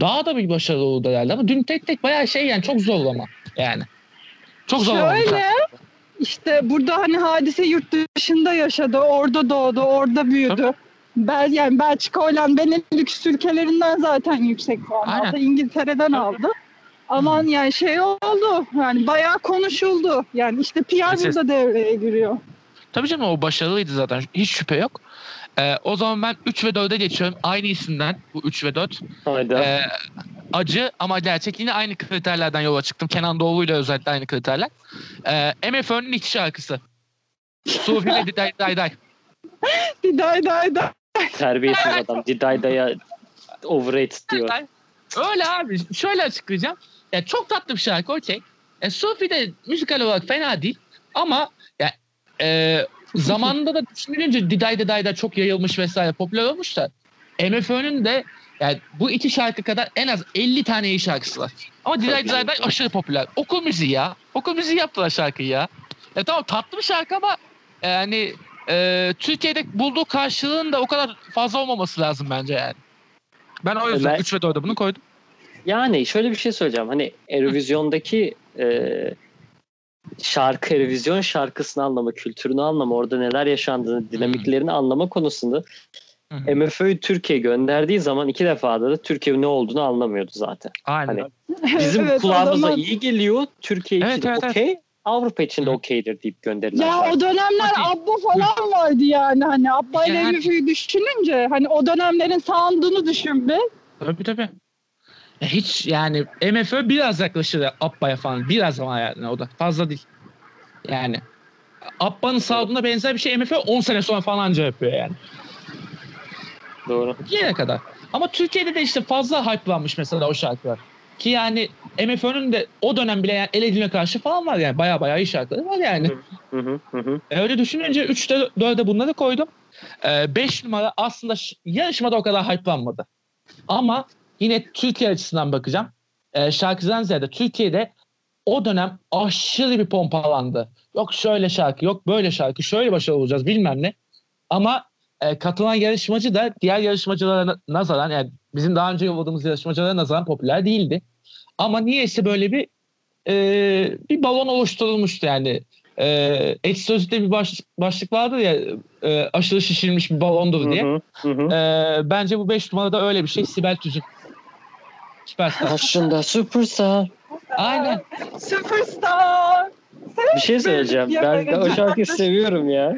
daha da bir başarılı olurdu herhalde. Ama dün tek tek bayağı şey yani çok zorlama yani. Çok zorlama. Şöyle işte burada hani hadise yurt dışında yaşadı. Orada doğdu, orada büyüdü. Bel, yani Belçika, Hollanda, Benelux ülkelerinden zaten yüksek puan Aynen. aldı. İngiltere'den Tabii. aldı. Ama yani şey oldu. Yani bayağı konuşuldu. Yani işte PR burada devreye giriyor. Tabii canım o başarılıydı zaten. Hiç şüphe yok. Ee, o zaman ben 3 ve 4'e geçiyorum. Aynı isimden bu 3 ve 4. Haydi. Ee, acı ama gerçek yine aynı kriterlerden yola çıktım. Kenan Doğulu ile özellikle aynı kriterler. Ee, MFÖ'nün iki şarkısı. Sufi ve Day Day Day. Day day day. Terbiyesiz adam. Didayda'ya overrated diyor. Day. Öyle abi. Şöyle açıklayacağım. Ya çok tatlı bir şarkı okey. E, Sufi de müzikal olarak fena değil. Ama ya, e, zamanında da düşünülünce Diday Diday da çok yayılmış vesaire popüler olmuş da MFÖ'nün de yani bu iki şarkı kadar en az 50 tane iyi şarkısı var. Ama Diday Diday Day aşırı popüler. Okul müziği ya. Okul müziği yaptılar şarkıyı ya. Ya tamam tatlı bir şarkı ama yani e, Türkiye'de bulduğu karşılığın da o kadar fazla olmaması lazım bence yani. Ben o yüzden Ben- 3 ve 4'e bunu koydum. Yani şöyle bir şey söyleyeceğim. Hani Eurovision'daki e, şarkı, Eurovision şarkısını anlama, kültürünü anlama, orada neler yaşandığını, dinamiklerini anlama konusunda Hı hı. MFÖ'yü Türkiye gönderdiği zaman iki defada da Türkiye ne olduğunu anlamıyordu zaten. Aynen. Hani Bizim Evet, kulağımıza zaman- iyi geliyor. Türkiye için Evet, evet, evet. okey. Avrupa için de okeydir deyip gönderilen Ya şarkı. o dönemler Hadi. Abba falan vardı yani. Hani Abba ile Yani- düşününce hani o dönemlerin sound'unu düşün be. Tabii tabii. Ya hiç yani MFÖ biraz yaklaşır Abba'ya falan. Biraz ama yani o da fazla değil. Yani Abba'nın sound'una benzer bir şey MFÖ 10 sene sonra falan anca yapıyor yani. Doğru. Yere kadar. Ama Türkiye'de de işte fazla hype'lanmış mesela o şarkılar. Ki yani MFÖ'nün de o dönem bile yani el edilme karşı falan var yani. Baya baya iyi şarkıları var yani. Hı hı, hı hı. E, Öyle düşününce 3'te 4'e bunları koydum. 5 numara aslında yarışmada o kadar hype'lanmadı. Ama yine Türkiye açısından bakacağım. E, şarkıdan ziyade Türkiye'de o dönem aşırı bir pompalandı. Yok şöyle şarkı, yok böyle şarkı, şöyle başarılı olacağız bilmem ne. Ama e, katılan yarışmacı da diğer yarışmacılara na- nazaran yani bizim daha önce yolladığımız yarışmacılara nazaran popüler değildi. Ama niyeyse böyle bir e, bir balon oluşturulmuştu yani. E, Ekşi Sözlük'te bir baş, başlık vardı ya e, aşırı şişirilmiş bir balondur diye. Hı, hı hı. E, bence bu 5 numarada öyle bir şey. Sibel Tüzün. Süperstar. Karşında superstar. Aynen. Superstar. Bir şey söyleyeceğim. Ben böyle o şarkıyı seviyorum ya.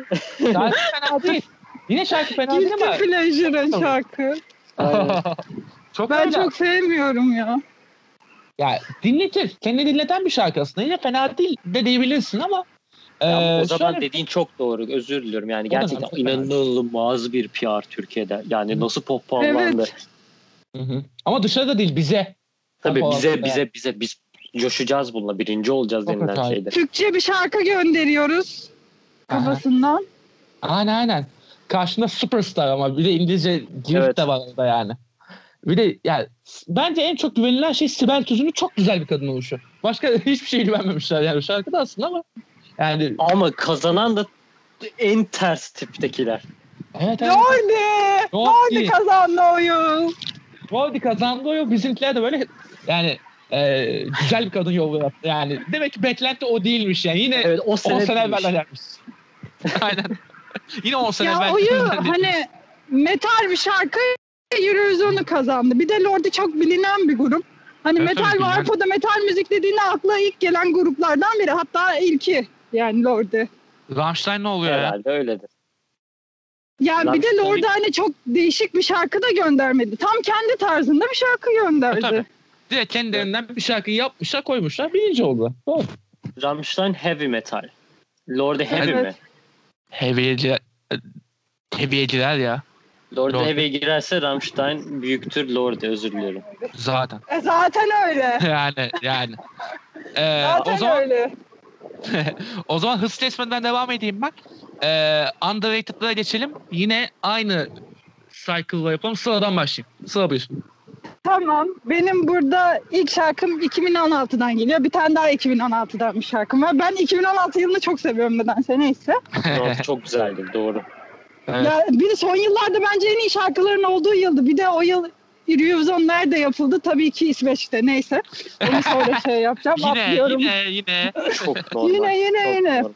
Şarkı fena değil. Yine şarkı fena değil Guilty ama. Pleasure'ın şarkı. Aynen. çok Ben çok sevmiyorum ya. Ya dinletir. Kendini dinleten bir şarkı aslında. Yine fena değil de diyebilirsin ama Ya e, o zaman şöyle- dediğin çok doğru. Özür diliyorum. Yani O gerçekten inanılmaz bir PR Türkiye'de. Yani nasıl pohpohlandı. Evet. Hı hı. Ama dışarıda değil bize. Tabii Pohpohlandı bize yani. bize bize biz coşacağız bununla. Birinci olacağız Çok denilen acayip. şeyde. Türkçe bir şarkı gönderiyoruz Aha. kafasından. Aynen aynen. Karşında superstar ama bir de İngilizce girit Evet. de var orada yani. Bir de yani bence en çok güvenilen şey Sibel Tuzun'un çok güzel bir kadın oluşu. Başka hiçbir şey güvenmemişler yani şarkıda aslında ama yani Ama kazanan da en ters tiptekiler. evet evet. Lordi! Lordi Lordi. kazandı oyun. Lordi kazandı o. Bizimkiler de böyle yani e, güzel bir kadın yolu yaptı. Yani demek ki beklenti o değilmiş yani. Yine Evet o 10 sene, sene değilmiş. evvel. Aynen. Yine 10 sene Ya evvel. oyu hani metal bir şarkı Eurovision'u kazandı. Bir de Lordi çok bilinen bir grup. Hani Evet, metal ve. Avrupa'da metal müzik dediğinde akla ilk gelen gruplardan biri. Hatta ilki yani Lordi. Rammstein ne oluyor ya? Herhalde öyledir. Yani bir de Lordi hani çok değişik bir şarkı da göndermedi. Tam kendi tarzında bir şarkı E, gönderdi. tabii. Direkt kendilerinden bir şarkıyı yapmışlar koymuşlar birinci oldu. Doğru. Rammstein heavy metal. Lorde heavy Evet. mi? Heaviyeciler, heaviyeciler ya Lorde Lorde. heavy'ye girerse Rammstein büyüktür Lorde özür diliyorum. zaten. E zaten öyle. yani yani. Ee, Zaten o zaman öyle. o zaman hız kesmeden devam edeyim ben. Ee, underrated'lara geçelim. Yine aynı cycle'la yapalım. Sıradan başlayayım. Sıra bir. Tamam. Benim burada ilk şarkım 2016'dan geliyor. Bir tane daha 2016'dan bir şarkım var. Ben 2016 yılını çok seviyorum nedense neyse. Lorde çok güzeldi doğru. Evet. Ya bir de son yıllarda bence en iyi şarkıların olduğu yıldı. Bir de o yıl Eurovision nerede yapıldı? Tabii ki İsveç'te. Neyse. Onu sonra şey yapacağım. Yine atlıyorum. yine yine. Çok normal. Yine, yine, çok yine. normal.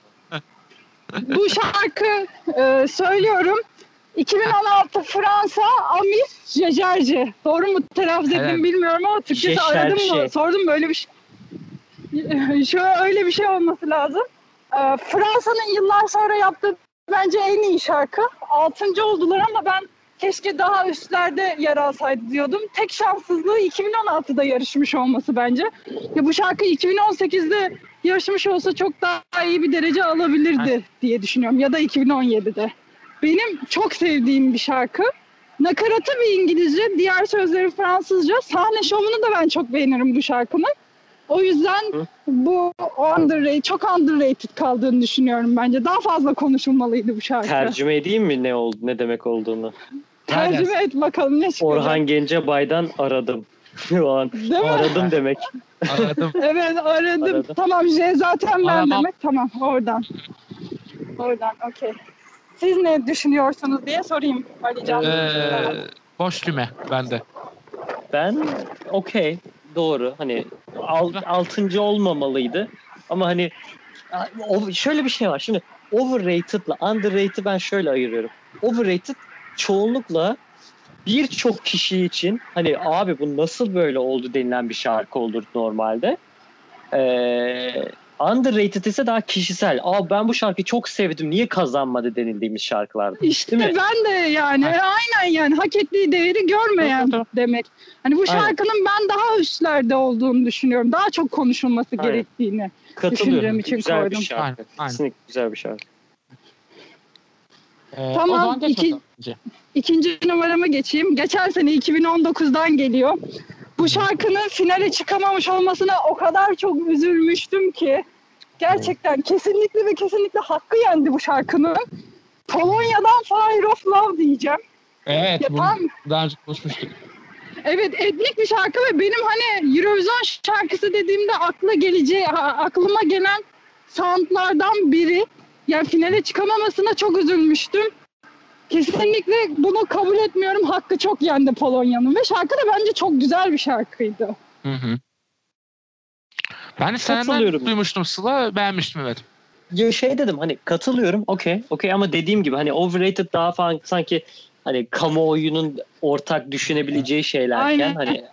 Bu şarkı e, söylüyorum. 2016 Fransa Amis Jejerci. Doğru mu telaffuz ettim Evet. bilmiyorum ama Türkçesi aradım mı? Sordum böyle bir şey. Şöyle öyle bir şey olması lazım. E, Fransa'nın yıllar sonra yaptığı bence en iyi şarkı. Altıncı oldular ama ben keşke daha üstlerde yer alsaydı diyordum. Tek şanssızlığı 2016'da yarışmış olması bence. Ya bu şarkı 2018'de yarışmış olsa çok daha iyi bir derece alabilirdi diye düşünüyorum. Ya da 2017'de. Benim çok sevdiğim bir şarkı. Nakaratı bir İngilizce, diğer sözleri Fransızca. Sahne şovunu da ben çok beğenirim bu şarkının. O yüzden Hı. bu underrated, çok underrated kaldığını düşünüyorum bence. Daha fazla konuşulmalıydı bu şarkı. Tercüme edeyim mi ne oldu ne demek olduğunu? Tercüme et bakalım ne çıkacak. Orhan Gencebay'dan aradım. Şu an Değil mi? aradım demek. Anladım. Evet aradım. Aradım. Tamam J zaten ben Aramam. demek. Tamam oradan. Oradan okey. Siz ne düşünüyorsunuz diye sorayım Ali Can. Ee, boş düğme bende. Ben okey doğru hani al, altıncı olmamalıydı ama hani o, şöyle bir şey var şimdi overrated'la underrated ben şöyle ayırıyorum. Overrated çoğunlukla birçok kişi için hani abi bu nasıl böyle oldu denilen bir şarkı olur normalde. Ee, underrated ise daha kişisel. Aa ben bu şarkıyı çok sevdim niye kazanmadı denildiğimiz şarkılardı. İşte Değil mi? ben de yani e, aynen yani hak ettiği değeri görmeyen demek. Hani bu Aynen. şarkının ben daha üstlerde olduğunu düşünüyorum. Daha çok konuşulması Aynen. gerektiğini. Katılıyorum. Düşündüğüm için güzel koydum. bir şarkı. Aynen, aynen. Kesinlikle güzel bir şarkı. Ee, Tamam, iki-. İkinci numarama geçeyim. Geçen sene 2019'dan geliyor. Bu şarkının finale çıkamamış olmasına o kadar çok üzülmüştüm ki. Gerçekten kesinlikle ve kesinlikle hakkı yendi bu şarkının. Polonya'dan Fire of Love diyeceğim. Evet Ya tam daha önce konuşmuştuk. Evet etnik bir şarkı ve benim hani Eurovision şarkısı dediğimde akla geleceği, aklıma gelen soundlardan biri. Yani finale çıkamamasına çok üzülmüştüm. Kesinlikle bunu kabul etmiyorum. Hakkı çok yendi Polonya'nın ve şarkı da bence çok güzel bir şarkıydı. Hı hı. Ben de senden duymuştum Sıla beğenmiştim evet. Ya şey dedim hani katılıyorum okey okey ama dediğim gibi hani overrated daha falan sanki hani kamuoyunun ortak düşünebileceği şeylerken Aynen. hani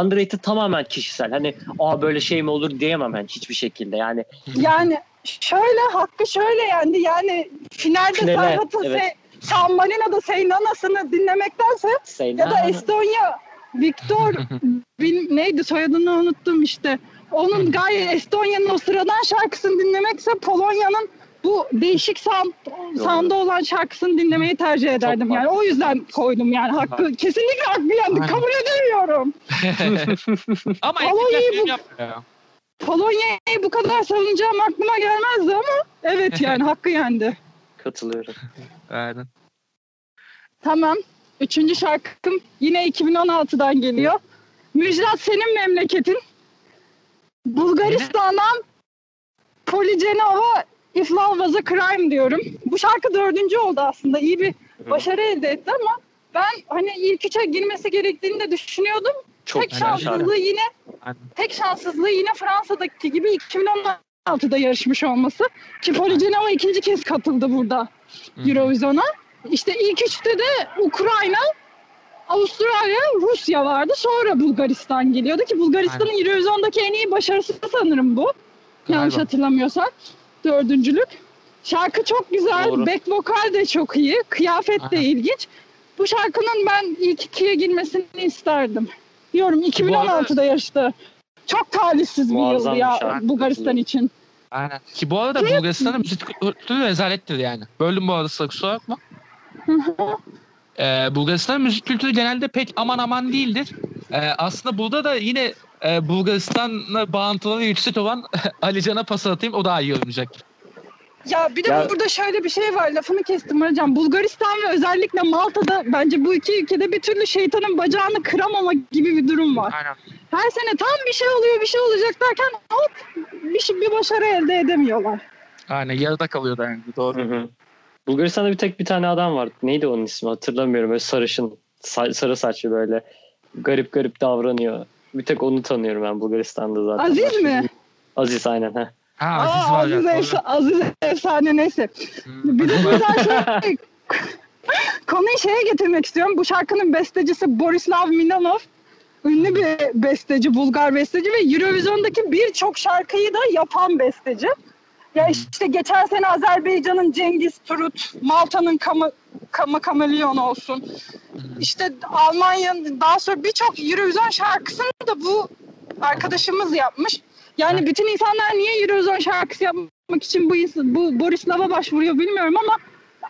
underrated tamamen kişisel hani aa böyle şey mi olur diyemem ben hiçbir şekilde yani Yani şöyle Hakkı şöyle yendi. Yani finalde Finale, Serhat'ın evet. Se- San Marino'da Seynana'sını dinlemektense Say Ya da Estonya Viktor bil, neydi soyadını unuttum işte. Onun gayet Estonya'nın o sıradan şarkısını dinlemekse Polonya'nın bu değişik sound, sound'da olan şarkısını dinlemeyi tercih ederdim. Yani o yüzden koydum yani hakkı. Kesinlikle hakkı yendi. Aynen. Kabul edemiyorum. Ama eksikler bu- yapmıyor ya. Polonya'yı bu kadar savunacağım aklıma gelmezdi ama evet yani hakkı yendi. katılıyorum. Aynen. Tamam. Üçüncü şarkım yine 2016'dan geliyor. Müjdat senin memleketin. Bulgaristan'dan Poligenova If Love Was a Crime diyorum. Bu şarkı dördüncü oldu aslında. İyi bir başarı elde etti ama ben hani ilk üçe girmesi gerektiğini de düşünüyordum. Çok tek şanssızlığı şarkı. yine tek şanssızlığı yine Fransa'daki gibi 2016'da yarışmış olması. Ki Poligenova ikinci kez katıldı burada Eurovision'a. İşte ilk üçte de Ukrayna, Avustralya, Rusya vardı. Sonra Bulgaristan geliyordu ki Bulgaristan'ın Eurovision'daki en iyi başarısı sanırım bu. Yanlış Galiba. hatırlamıyorsam. Dördüncülük. Şarkı çok güzel. Doğru. Back vokal de çok iyi. Kıyafet de Aynen. ilginç. Bu şarkının ben ilk ikiye girmesini isterdim. Diyorum 2016'da yarıştı. Çok talihsiz bir yıl ya şarkı. Bulgaristan için. Aynen. Ki bu arada Bulgaristan'ın müzik kültürü rezalettir yani. Böldüm bu arada kusura bakma. Ee, Bulgaristan'ın müzik kültürü genelde pek aman aman değildir. Ee, aslında burada da yine e, Bulgaristan'la bağıntıları yüksek olan Ali Can'a pas atayım o daha iyi olacak. Ya bir de Ya- burada şöyle bir şey var. Lafını kestim hocam. Bulgaristan ve özellikle Malta'da bence bu iki ülkede bir türlü şeytanın bacağını kıramama gibi bir durum var. Aynen. Her sene tam bir şey oluyor, bir şey olacak derken hop bir, şey, bir başarı elde edemiyorlar. Aynen yarıda kalıyor da yani doğru. Hı hı. Bulgaristan'da bir tek bir tane adam var. Neydi onun ismi hatırlamıyorum. Böyle sarışın, sa- sarı saçlı böyle garip garip davranıyor. Bir tek onu tanıyorum ben Bulgaristan'da zaten. Aziz mi? Aziz aynen. Heh. Ha Aa, Aziz var Aziz, ya. efsa- Aziz efsane neyse. doğru. Bir de buradan şey, konuyu şeye getirmek istiyorum. Bu şarkının bestecisi Borislav Milanov. Ünlü bir besteci, Bulgar besteci ve Eurovision'daki birçok şarkıyı da yapan besteci. Ya işte geçen sene Azerbaycan'ın Cengiz Turut, Malta'nın Kama, Kama Kameleon olsun. İşte Almanya'nın daha sonra birçok Eurovision şarkısını da bu arkadaşımız yapmış. Yani bütün insanlar niye Eurovision şarkısı yapmak için bu bu Borislav'a başvuruyor bilmiyorum ama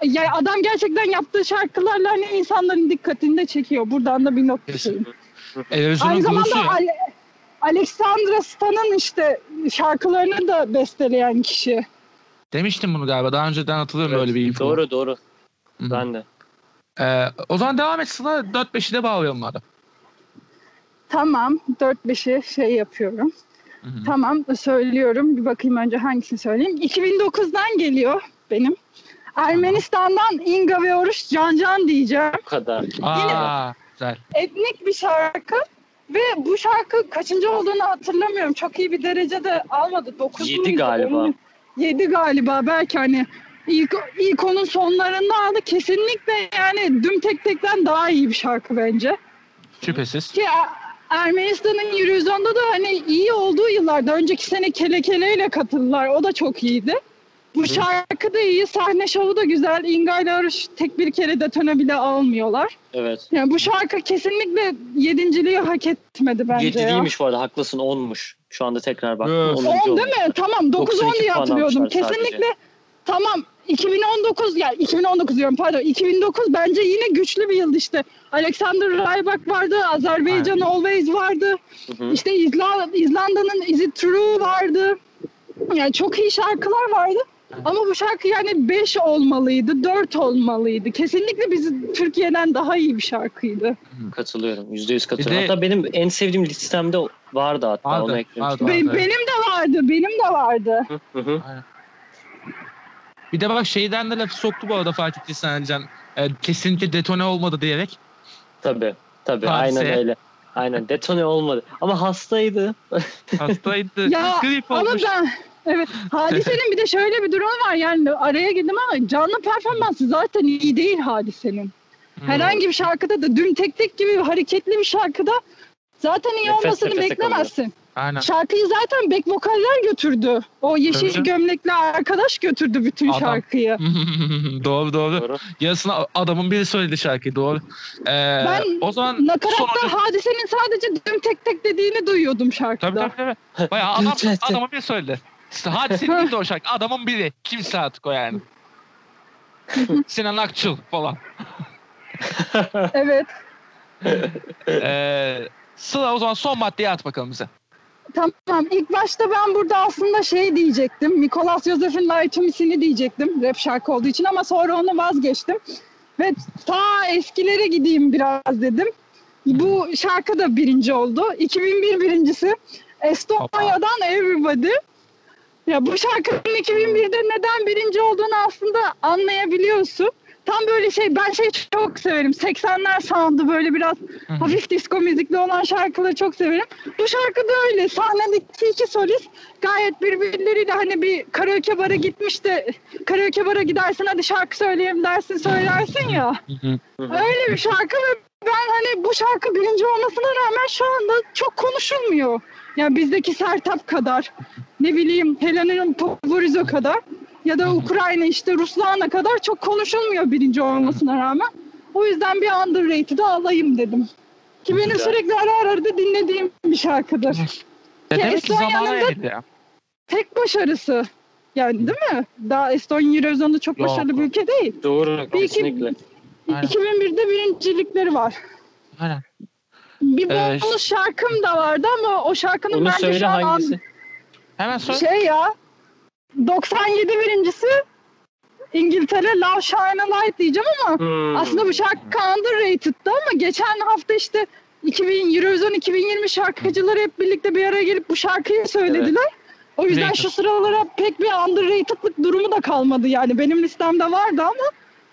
ya adam gerçekten yaptığı şarkılarla hani insanların dikkatini de çekiyor. Buradan da bir not düşeyim. Aynı zamanda. Ale- Alexandra Stan'ın işte şarkılarını da besteleyen kişi. Demiştim bunu galiba. Daha önceden hatırlıyorum Evet, böyle bir info. Doğru doğru. Hı hı. Ben de. Ee, o zaman devam et Sıla. 4-5'i de bağlayalım madem. Tamam 4-5'i şey yapıyorum. Hı hı. Tamam söylüyorum. Bir bakayım önce hangisini söyleyeyim. 2009'dan geliyor benim. Ermenistan'dan Inga ve Oruç Can Can diyeceğim. Bu kadar. Aa, güzel. Etnik bir şarkı ve bu şarkı kaçıncı olduğunu hatırlamıyorum. Çok iyi bir derecede almadı. 9 Yedi galiba. 7 galiba belki hani ilk, ilk onun sonlarında aldı. Kesinlikle yani Düm Tek Tek'ten daha iyi bir şarkı bence. Şüphesiz. Ki Ermenistan'ın Eurovision'da da hani iyi olduğu yıllarda önceki sene Kele Kele ile katıldılar. O da çok iyiydi. Bu şarkı da iyi. Sahne şovu da güzel. Inga ile Arış tek bir kere detone bile almıyorlar. Evet. Yani bu şarkı kesinlikle yedinciliği hak etmedi bence 7 ya. değilmiş bu arada haklısın 10'muş. Şu anda tekrar baktım. Evet. 10. 10 değil mi? Tamam 9-10 92 diye hatırlıyordum. almışlar sadece. Kesinlikle tamam 2019 yani 2019 diyorum pardon 2009 bence yine güçlü bir yıldı işte. Alexander Rybak vardı, Azerbaycan Always vardı. Hı hı. İşte İzla- İzlanda'nın Is It True vardı. Yani çok iyi şarkılar vardı. Ama bu şarkı yani 5 olmalıydı, 4 olmalıydı. Kesinlikle bizim Türkiye'den daha iyi bir şarkıydı. Katılıyorum. %100 katılıyorum. de- Hatta benim en sevdiğim listemde vardı hatta. Vardı, Onu eklemiştim. vardı. Be- evet. benim de vardı, benim de vardı. Hı hı. Bir de bak şeyden de lafı soktu bu arada Fatih Tilsen Can. Ee, kesinlikle detone olmadı diyerek. Tabii. Tabii. Hadise. Aynen öyle. Aynen. Detone olmadı. Ama hastaydı. Hastaydı. Ya, grip Ama olmuş. ben evet hadisenin bir de şöyle bir durumu var yani araya girdim ama canlı performansı zaten iyi değil hadisenin. Hı. Herhangi bir şarkıda da dün tek tek gibi hareketli bir şarkıda zaten iyi Nefes olmasını nefese beklemezsin. Aynen. Şarkıyı zaten back vokaller götürdü. O yeşil Tabii canım. gömlekli arkadaş götürdü bütün Adam. şarkıyı. doğru doğru. Doğru. Yarısını adamın biri söyledi şarkıyı doğru. Ee, Ben o zaman Nakaratta sonucu... hadisenin sadece dün tek tek dediğini duyuyordum Tabii şarkıda. tabii tabii. Bayağı adam, adamın biri söyledi. İşte hadisenin de o şarkı. Adamın biri. Kimse artık o yani. Sinan Akçıl falan. Evet. Ee, Sıla o zaman son maddeyi at bakalım bize. Tamam. İlk başta ben burada aslında şey diyecektim. Lie to Me'sini diyecektim. Rap şarkı olduğu için ama sonra onu vazgeçtim. Ve ta eskilere gideyim biraz dedim. Bu şarkı da birinci oldu. 2001 birincisi. Estonya'dan Everybody. Ya bu şarkının 2001'de neden birinci olduğunu aslında anlayabiliyorsun. Tam böyle şey ben şey çok severim. 80'ler sound'u böyle biraz Hı hı. hafif disco müzikli olan şarkıları çok severim. Bu şarkı da öyle. Sahnedeki iki solist gayet birbirleriyle hani bir karaoke bara gitmiş de karaoke bara gidersin hadi şarkı söyleyeyim dersin söylersin ya. Öyle bir şarkı ve ben hani bu şarkı birinci olmasına rağmen şu anda çok konuşulmuyor. Yani bizdeki Sertab kadar, ne bileyim Helena'nın Poporizo kadar ya da Ukrayna işte Ruslana kadar çok konuşulmuyor birinci olmasına rağmen. O yüzden bir underrated'ı alayım dedim. Ki benim Güzel. sürekli ara ara da dinlediğim bir şarkıdır. Ya Ya demek ki zamanı. Tek başarısı. Yani değil mi? Daha Estonya Eurozone'da çok Yok. başarılı bir ülke değil. Doğru Bir iki- kesinlikle. Aynen. 2001'de birincilikleri var. Aynen. Bir Ee, bonus şarkım da vardı ama o şarkının bence söyle şu an hangisi? Hemen söyle. şey ya 97 birincisi İngiltere Love Shine a Light diyeceğim ama Hmm. aslında bu şarkı underrated'dı ama geçen hafta işte 2000 Eurovision 2020 şarkıcıları hep birlikte bir araya gelip bu şarkıyı söylediler. O yüzden Rated. şu sıralara pek bir underrated'lık durumu da kalmadı yani. Benim listemde vardı ama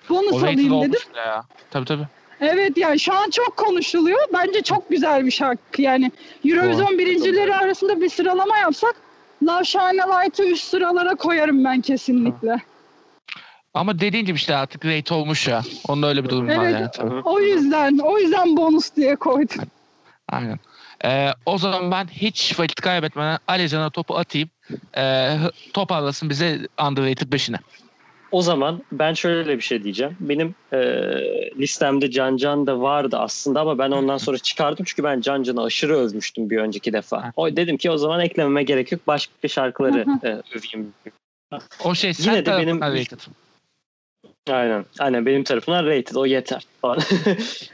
bonus O alayım dedim. ya. Tabii tabii. Evet yani şu an çok konuşuluyor. Bence çok güzel bir şarkı. Yani Eurovision birincileri arasında bir sıralama yapsak A Light'ı üst sıralara koyarım ben kesinlikle. Ama dediğin gibi işte artık rate olmuş ya. Onda öyle bir durum var Evet. Tabii. Hı hı. O yüzden o yüzden bonus diye koydum. Aynen. Ee, o zaman ben hiç vakit kaybetmeden Alican'a topu atayım. Ee, top arasın bize underrated 5'ine. O zaman ben şöyle bir şey diyeceğim. Benim e, listemde Can Can da vardı aslında ama ben ondan sonra çıkardım çünkü ben Can Can'ı aşırı övmüştüm bir önceki defa. O dedim ki o zaman eklememe gerek yok. Başka şarkıları e, öveyim. O şey sen Yine de tarafından benim- rated. Aynen. Aynen benim tarafımdan rated o yeter.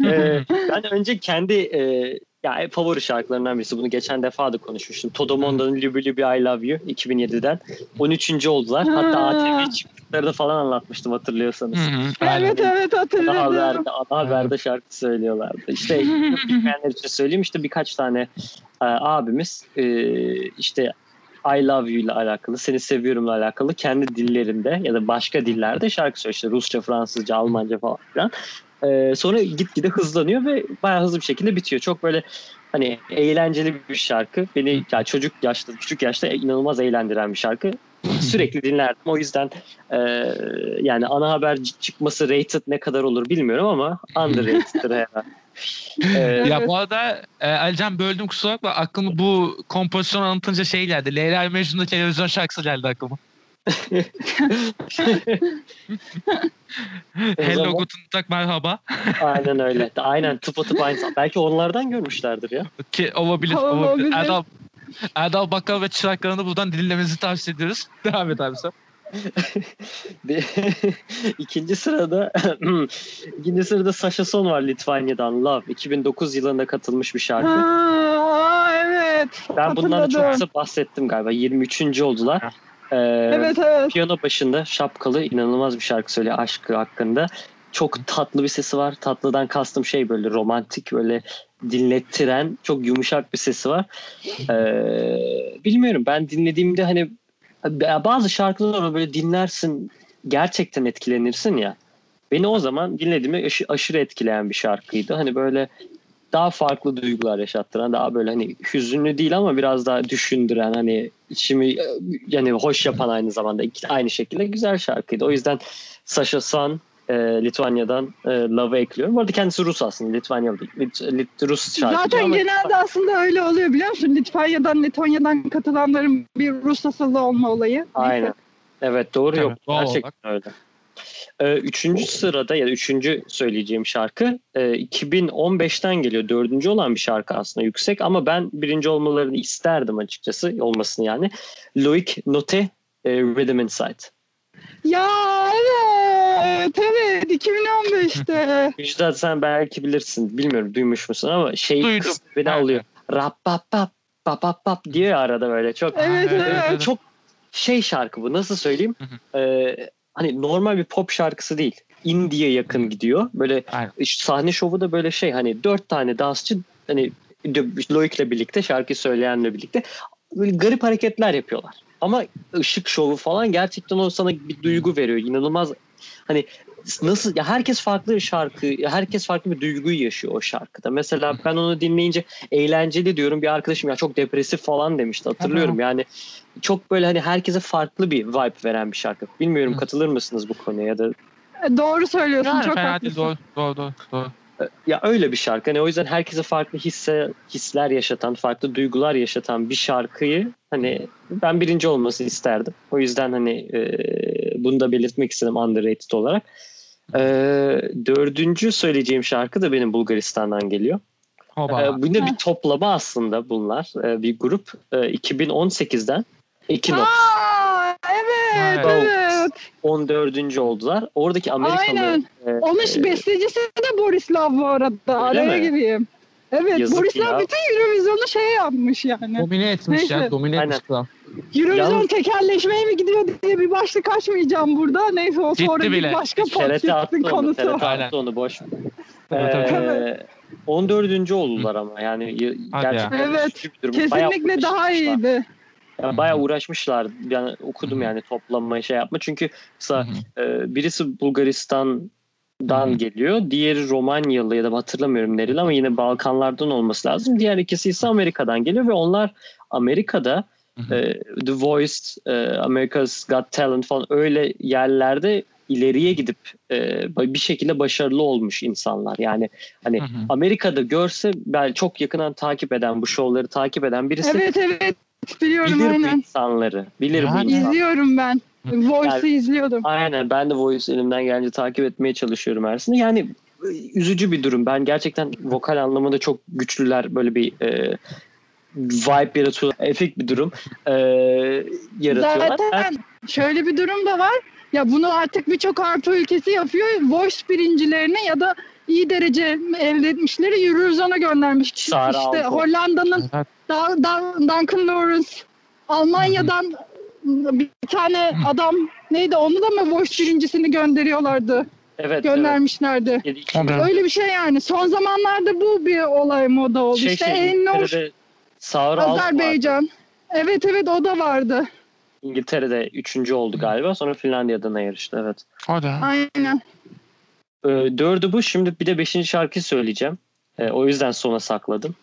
E, ben önce kendi e, ya favori şarkılarından birisi. Bunu geçen defa da konuşmuştum. Todomonda'nın Lübü Lübü I Love You 2007'den 13. oldular. Hatta Ha. ATV çıktıkları da falan anlatmıştım hatırlıyorsanız. Hı hı, aynen. Evet evet Ana hatırladım. haberde, ana haberde şarkı söylüyorlardı. İşte bilmeyenler için söyleyeyim işte birkaç tane e, abimiz e, işte I love you ile alakalı, seni seviyorumla alakalı kendi dillerinde ya da başka dillerde şarkı söylüyor. İşte Rusça, Fransızca, Almanca falan filan. E, sonra gitgide hızlanıyor ve bayağı hızlı bir şekilde bitiyor. Çok böyle hani eğlenceli bir şarkı. Beni ya çocuk yaşta, küçük yaşta inanılmaz eğlendiren bir şarkı. Sürekli dinlerdim. O yüzden e, yani ana haber çıkması rated ne kadar olur bilmiyorum ama underrated'dır herhalde. E, Ya bu arada e, Alican böldüm kusura bakma. Aklıma bu kompozisyon anlatınca şey geldi. Leyla Mecnun'da televizyon şarkısı geldi aklıma. Hello zaman- guten Tag merhaba. aynen öyle. Aynen tıpatıp aynı. Belki onlardan görmüşlerdir ya. Ki olabilir. Olabilir. olabilir. Erdal, Erdal Bakkal ve çıraklarını buradan dinlemenizi tavsiye ediyoruz. Devam et abi sen. İkinci sırada ikinci sırada Sasha Son var Litvanya'dan Love. 2009 yılında katılmış bir şarkı. Ha, evet. ben bundan da çok kısa bahsettim galiba. 23. oldular. Ee, Evet evet. Piyano başında şapkalı inanılmaz bir şarkı söylüyor aşkı hakkında. Çok tatlı bir sesi var. Tatlıdan kastım şey böyle romantik böyle dinlettiren çok yumuşak bir sesi var. Ee, bilmiyorum ben dinlediğimde hani bazı şarkıları böyle dinlersin gerçekten etkilenirsin ya. Beni o zaman dinlediğimde aşı- aşırı etkileyen bir şarkıydı. Hani böyle daha farklı duygular yaşattıran daha böyle hani hüzünlü değil ama biraz daha düşündüren hani içimi yani hoş yapan aynı zamanda aynı şekilde güzel şarkıydı. O yüzden Sasha San e, Litvanya'dan e, Love'ı ekliyorum. Bu arada kendisi Rus aslında. Litvanyalı değil. Lit, Lit- Rus şarkıcı Zaten ama genelde aslında öyle oluyor biliyor musun? Litvanya'dan, Letonya'dan katılanların bir Rus asıllı olma olayı. Neyse. Aynen. Evet doğru Tabii, yok. doğal Gerçekten öyle. Ee, üçüncü sırada ya da üçüncü söyleyeceğim şarkı e, 2015'ten geliyor. Dördüncü olan bir şarkı aslında yüksek ama ben birinci olmalarını isterdim açıkçası olmasını yani. Loic Note e, Rhythm Inside. Ya evet evet 2015'te. Müjdat sen belki bilirsin. Bilmiyorum duymuş musun ama şey Duydum. beni alıyor. Rap pap pap pap pap pap diyor ya arada böyle çok Evet Evet, evet. çok şey şarkı bu nasıl söyleyeyim Ee, hani normal bir pop şarkısı değil indie'ye yakın gidiyor. Böyle Aynen. sahne şovu da böyle şey hani dört tane dansçı hani Loic'le birlikte şarkı söyleyenle birlikte böyle garip hareketler yapıyorlar. Ama ışık şovu falan gerçekten o sana bir duygu veriyor. İnanılmaz hani nasıl ya herkes farklı şarkı herkes farklı bir duyguyu yaşıyor o şarkıda. Mesela ben onu dinleyince eğlenceli diyorum bir arkadaşım ya çok depresif falan demişti hatırlıyorum. Yani çok böyle hani herkese farklı bir vibe veren bir şarkı. Bilmiyorum Hı. katılır mısınız bu konuya ya da E, Doğru söylüyorsun. Yani çok haklısın. doğru, doğru, doğru, doğru. ya öyle bir şarkı. Hani o yüzden herkese farklı hisse hisler yaşatan, farklı duygular yaşatan bir şarkıyı hani ben birinci olması isterdim. O yüzden hani e, bunu da belirtmek istedim underrated olarak. E, dördüncü söyleyeceğim şarkı da benim Bulgaristan'dan geliyor. Hoba. E, bu da bir toplama aslında bunlar. E, bir grup e, 2018'den Ekinox Aa, evet, Evet. evet. 14. oldular. Oradaki Amerikalı Aynen. e, Onun e, bestecisi de Borislav bu arada. Araya mi? gireyim. Evet, Yazık Borislav ya. bütün Eurovision'u şey yapmış yani. Domine etmiş Neyse. ya. Domine Aynen. etmiş. Eurovision Yalnız- tekerleşmeye mi gidiyor diye bir başlık açmayacağım burada. Neyse o Gitti sonra bile. bir başka onu. konusu. TRT Aynen. attı onu boş. Ee, 14. oldular ama yani Hadi ya. gerçekten Evet, Kesinlikle daha iyiydi. Yani bayağı uğraşmışlar. Yani okudum yani toplanma şey yapma. Çünkü mesela e, birisi Bulgaristan'dan Hı hı. geliyor. Diğeri Romanyalı ya da hatırlamıyorum nereli ama yine Balkanlardan olması lazım. Diğer ikisi ise Amerika'dan geliyor ve onlar Amerika'da. E, The Voice, e, America's Got Talent falan öyle yerlerde ileriye gidip e, bir şekilde başarılı olmuş insanlar. Yani hani Hı hı. Amerika'da görse ben çok yakından takip eden bu şovları takip eden birisi Evet evet biliyorum bilir bu aynen. insanları. Bilir bu Yani. insanları. İzliyorum ben. Voice'ı izliyordum. Aynen ben de Voice elimden gelince takip etmeye çalışıyorum Ersin'i. Yani e, üzücü bir durum. Ben gerçekten vokal anlamında çok güçlüler böyle bir e, vibe yaratıyorlar. Efekt bir durum e, yaratıyorlar. Zaten şöyle bir durum da var. Ya bunu artık birçok Avrupa ülkesi yapıyor. Voice birincilerini ya da iyi derece elde etmişleri Eurovision'a göndermiş. Sara işte. Hollanda'nın Evet. Duncan Lawrence, Almanya'dan bir tane adam neydi onu da mı Voice birincisini gönderiyorlardı, evet, göndermişlerdi. Evet. Öyle bir şey yani. Son zamanlarda bu bir olay moda oldu. Şey, işte şey, en vardı. Azerbaycan. Evet evet o da vardı. İngiltere'de üçüncü oldu galiba. Sonra Finlandiya'dan yarıştı evet. O da. Aynen. Ee, dördü bu. Şimdi bir de beşinci şarkıyı söyleyeceğim. Ee, o yüzden sona sakladım.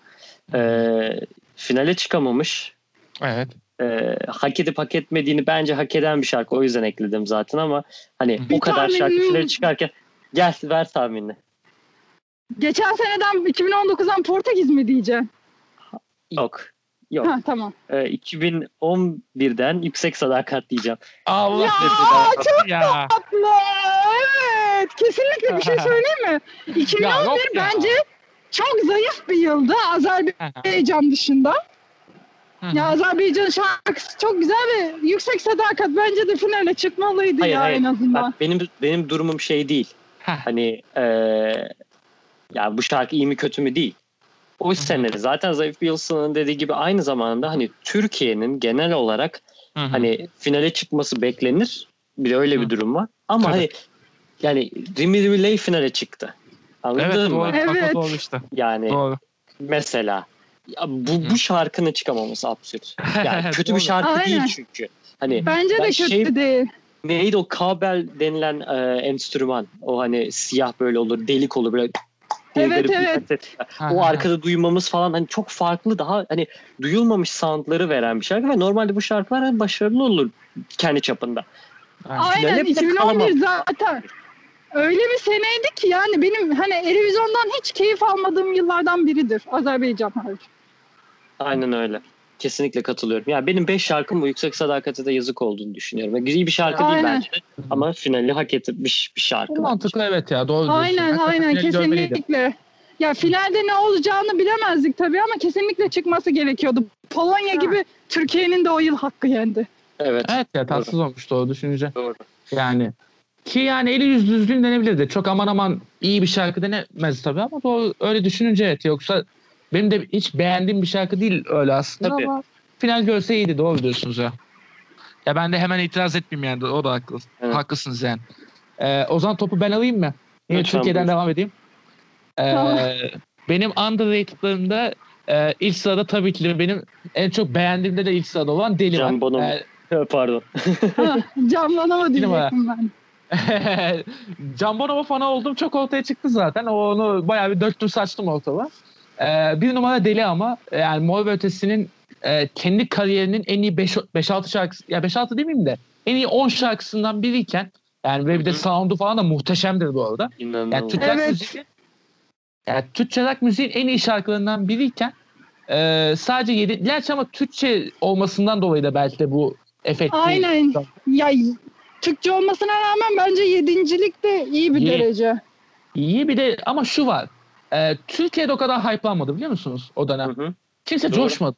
Ee, finale çıkamamış. Evet. Ee, hak edip hak etmediğini bence hak eden bir şarkı. O yüzden ekledim zaten ama hani Bir o kadar şarkı tahminim- finale çıkarken gel ver tahminini. Geçen seneden 2019'dan Portekiz mi diyeceğim? Yok. Yok. Ha tamam. Ee, 2011'den Yüksek Sadakat diyeceğim. Allah Ya, çok ya. Tatlı. Evet. Kesinlikle bir şey söyleyeyim mi? 2011 Ya ya. bence çok zayıf bir yıldı Azerbaycan dışında. Ya Azerbaycan şarkısı çok güzel ve yüksek sadakat bence de finale çıkmalıydı Hayır, ya hayır. en azından. Bak, benim benim durumum şey değil. Hani eee ya bu şarkı iyi mi kötü mü değil. O sene zaten zayıf bir yılsının dediği gibi aynı zamanda hani Türkiye'nin genel olarak hani finale çıkması beklenir. Bir de öyle bir Hı. durum var. Ama Tabii. hani yani Rimi Rimiley finale çıktı. Anladın Evet mı? doğru. Evet. Doğru işte. Yani Doğru. mesela ya bu bu şarkının çıkamaması absürt. Yani kötü bir şarkı Aynen. değil çünkü. Hani Bence Ben de kötü şey- değil. neydi o kabel denilen e, enstrüman. O hani siyah böyle olur, delik olur böyle Evet, evet. O arkada duymamız falan hani çok farklı daha hani duyulmamış soundları veren bir şarkı ve normalde bu şarkılar hani başarılı olur kendi çapında. Aynen bile 2011 kalamam. zaten. Öyle bir seneydi ki yani benim hani Eurovision'dan hiç keyif almadığım yıllardan biridir Azerbaycan hariç. Aynen öyle. Kesinlikle katılıyorum. Ya benim 5 şarkım bu yüksek sadakate de yazık olduğunu düşünüyorum. Yani iyi bir şarkı değil Aynen. bence de ama finali hak etmiş bir şarkı. Bu bence. mantıklı evet ya doğru diyorsun. Aynen Hakikaten aynen görmeliydi. kesinlikle. Ya finalde ne olacağını bilemezdik tabii ama kesinlikle çıkması gerekiyordu. Polonya gibi Türkiye'nin de o yıl hakkı yendi. Evet. Evet ya tatsız olmuş doğru düşününce. Doğru. Yani ki yani eli yüz düzgün denebilirdi. Çok aman aman iyi bir şarkı denemez tabii ama doğru, öyle düşününce evet. Yoksa benim de hiç beğendiğim bir şarkı değil öyle aslında Tabii. ama final görse iyiydi doğru diyorsunuz ya. Ya ben de hemen itiraz etmeyeyim yani o da haklı. Evet. Haklısınız yani. Ee, o zaman topu ben alayım mı? Yine Lütfen, Türkiye'den devam edeyim. Ee, Tamam. benim underrated'larımda e, ilk sırada tabii ki benim en çok beğendiğimde de ilk sırada olan Deli var. Can Bonomo. Ee, Pardon. Ha, Canlanama numara. diyecektim ben. Can Bonomo fanı oldum çok ortaya çıktı zaten. O Onu bayağı bir döktüm saçtım ortalığa. Ee, bir numara deli ama yani Mor ve Ötesi'nin e, kendi kariyerinin en iyi 5-6 şarkısı ya 5-6 demeyeyim de en iyi 10 şarkısından biriyken yani ve bir de sound'u falan da muhteşemdir bu arada. Yani İnanılmaz. Türkçe Evet. müziği yani Türkçe rock müziğin en iyi şarkılarından biriyken e, sadece yedi gerçi ama Türkçe olmasından dolayı da belki de bu efekti Aynen. Ya Türkçe olmasına rağmen bence yedincilik de iyi bir İyi. derece. iyi bir de ama şu var e, Türkiye'de o kadar hype'lanmadı biliyor musunuz o dönem? Hı hı. Kimse Doğru. coşmadı.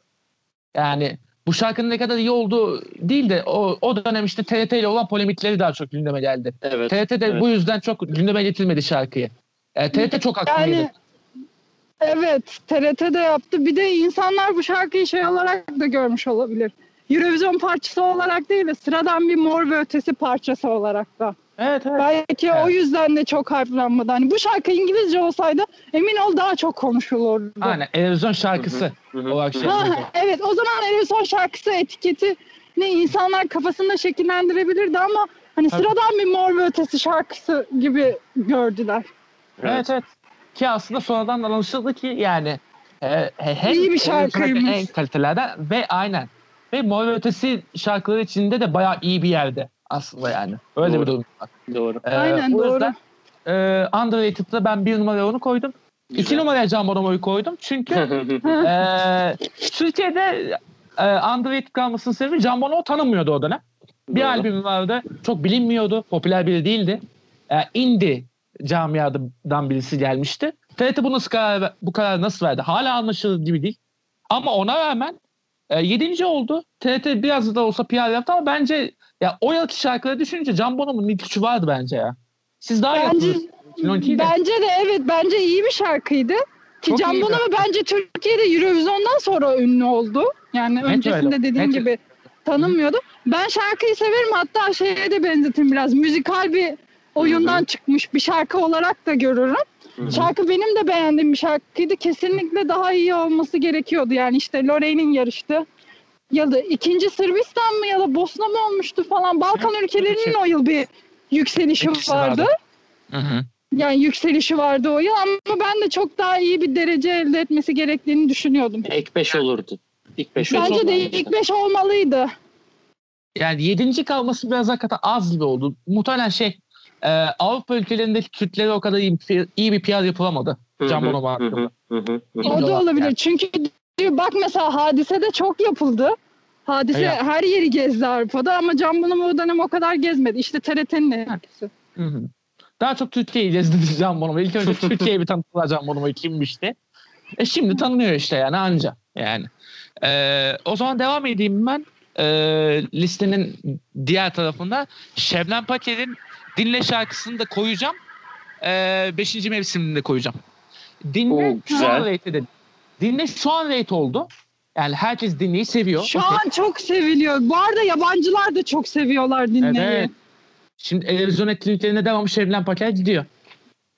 Yani bu şarkının ne kadar iyi olduğu değil de o, o dönem işte TRT ile olan polemikleri daha çok gündeme geldi. Evet. TRT de evet. bu yüzden çok gündeme getirmedi şarkıyı. E, TRT çok haklıydı. Yani evet TRT de yaptı. Bir de insanlar bu şarkıyı şey olarak da görmüş olabilir. Eurovision parçası olarak değil de sıradan bir mor ve ötesi parçası olarak da. Evet evet. Belki Evet. o yüzden de çok hype'lanmadı. Hani bu şarkı İngilizce olsaydı emin ol daha çok konuşulurdu. Aynen. Televizyon şarkısı olarak şey. Ha, evet o zaman Eurovision şarkısı etiketi ne insanlar kafasında şekillendirebilirdi ama hani Tabii. sıradan bir mor ve ötesi şarkısı gibi gördüler. Evet evet. Ki aslında sonradan anlaşıldı ki yani e, he- hem İyi bir şarkıymış. En kalitelerden ve aynen. Ve Mor ve Ötesi şarkıları içinde de bayağı iyi bir yerde aslında yani. Öyle Doğru. bir durum var. Doğru. E, Aynen, o doğru. yüzden e, underrated'da ben bir numaraya onu koydum. İki Güzel. numaraya Can Bonomo'yu koydum. Çünkü e, Türkiye'de e, underrated kalmasının sebebi Can Bonomo tanınmıyordu o dönem. Bir Doğru. albümü vardı. Çok bilinmiyordu. Popüler biri değildi. E, indie camiadan birisi gelmişti. TRT bu nasıl karar, bu kararı nasıl verdi? Hala anlaşılır gibi değil. Ama ona rağmen e, yedinci oldu. TRT biraz da olsa PR yaptı ama bence ya o yılki şarkıları düşününce Can Bonomo'nun bir gücü vardı bence ya. Siz daha Bence, hatırlıyorsunuz. 2012'yi de. bence de evet bence iyi bir şarkıydı. Ki Çok Can. Bonomo bence Türkiye'de Eurovision'dan sonra ünlü oldu. Yani Net öncesinde öyle. dediğim Net gibi tanınmıyordu. Ben şarkıyı severim hatta şeye de benzetim biraz. Müzikal bir oyundan çıkmış bir şarkı olarak da görürüm. Hı hı. Şarkı benim de beğendiğim bir şarkıydı. Kesinlikle daha iyi olması gerekiyordu. Yani işte Lorraine'in yarıştı. Ya da ikinci Sırbistan mı ya da Bosna mı olmuştu falan. Balkan ülkelerinin o yıl bir yükselişi İkisi vardı. vardı. Hı hı. Yani yükselişi vardı o yıl ama ben de çok daha iyi bir derece elde etmesi gerektiğini düşünüyordum. İlk 5 olurdu. İlk 5 Bence de ilk beş olmalıydı. Yani yedinci kalması biraz hakikaten az gibi oldu. Muhtemelen şey e, Avrupa ülkelerindeki Kürtlere o kadar iyi, bir- iyi bir PR yapılamadı. Hı hı, Can Bonomo hı hakkında. hı, hı hı, hı. İyi O da olabilir. yani. Çünkü bak mesela hadise de çok yapıldı. Hadise Evet. her yeri gezdi Avrupa'da ama Can Bonomo o dönem o kadar gezmedi. İşte TRT'nin etkisi. Hı hı. Daha çok Türkiye'yi gezdi Can Bonomo. İlk önce Türkiye'yi bir tanıttılar Can Bonomo kimmişti. E şimdi tanınıyor işte yani anca. Yani. E, o zaman devam edeyim ben. E, listenin diğer tarafında Şebnem Paker'in Dinle şarkısını da koyacağım. E, beşinci mevsimini de koyacağım. Dinle Oo, güzel. edildi. Dinle şu an rate oldu. Yani herkes dinleyi seviyor. Şu Okey. an çok seviliyor. Bu arada yabancılar da çok seviyorlar dinlemeyi. Evet. Şimdi televizyon etkinliklerine devamlı Şebnem Paker gidiyor.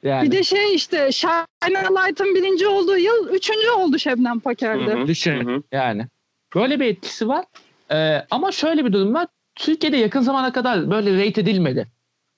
Yani. Bir de şey işte Shine Light'ın birinci olduğu yıl üçüncü oldu Şebnem Paker'de. Düşün yani. Böyle bir etkisi var. Ee, ama şöyle bir durum var. Türkiye'de yakın zamana kadar böyle rate edilmedi.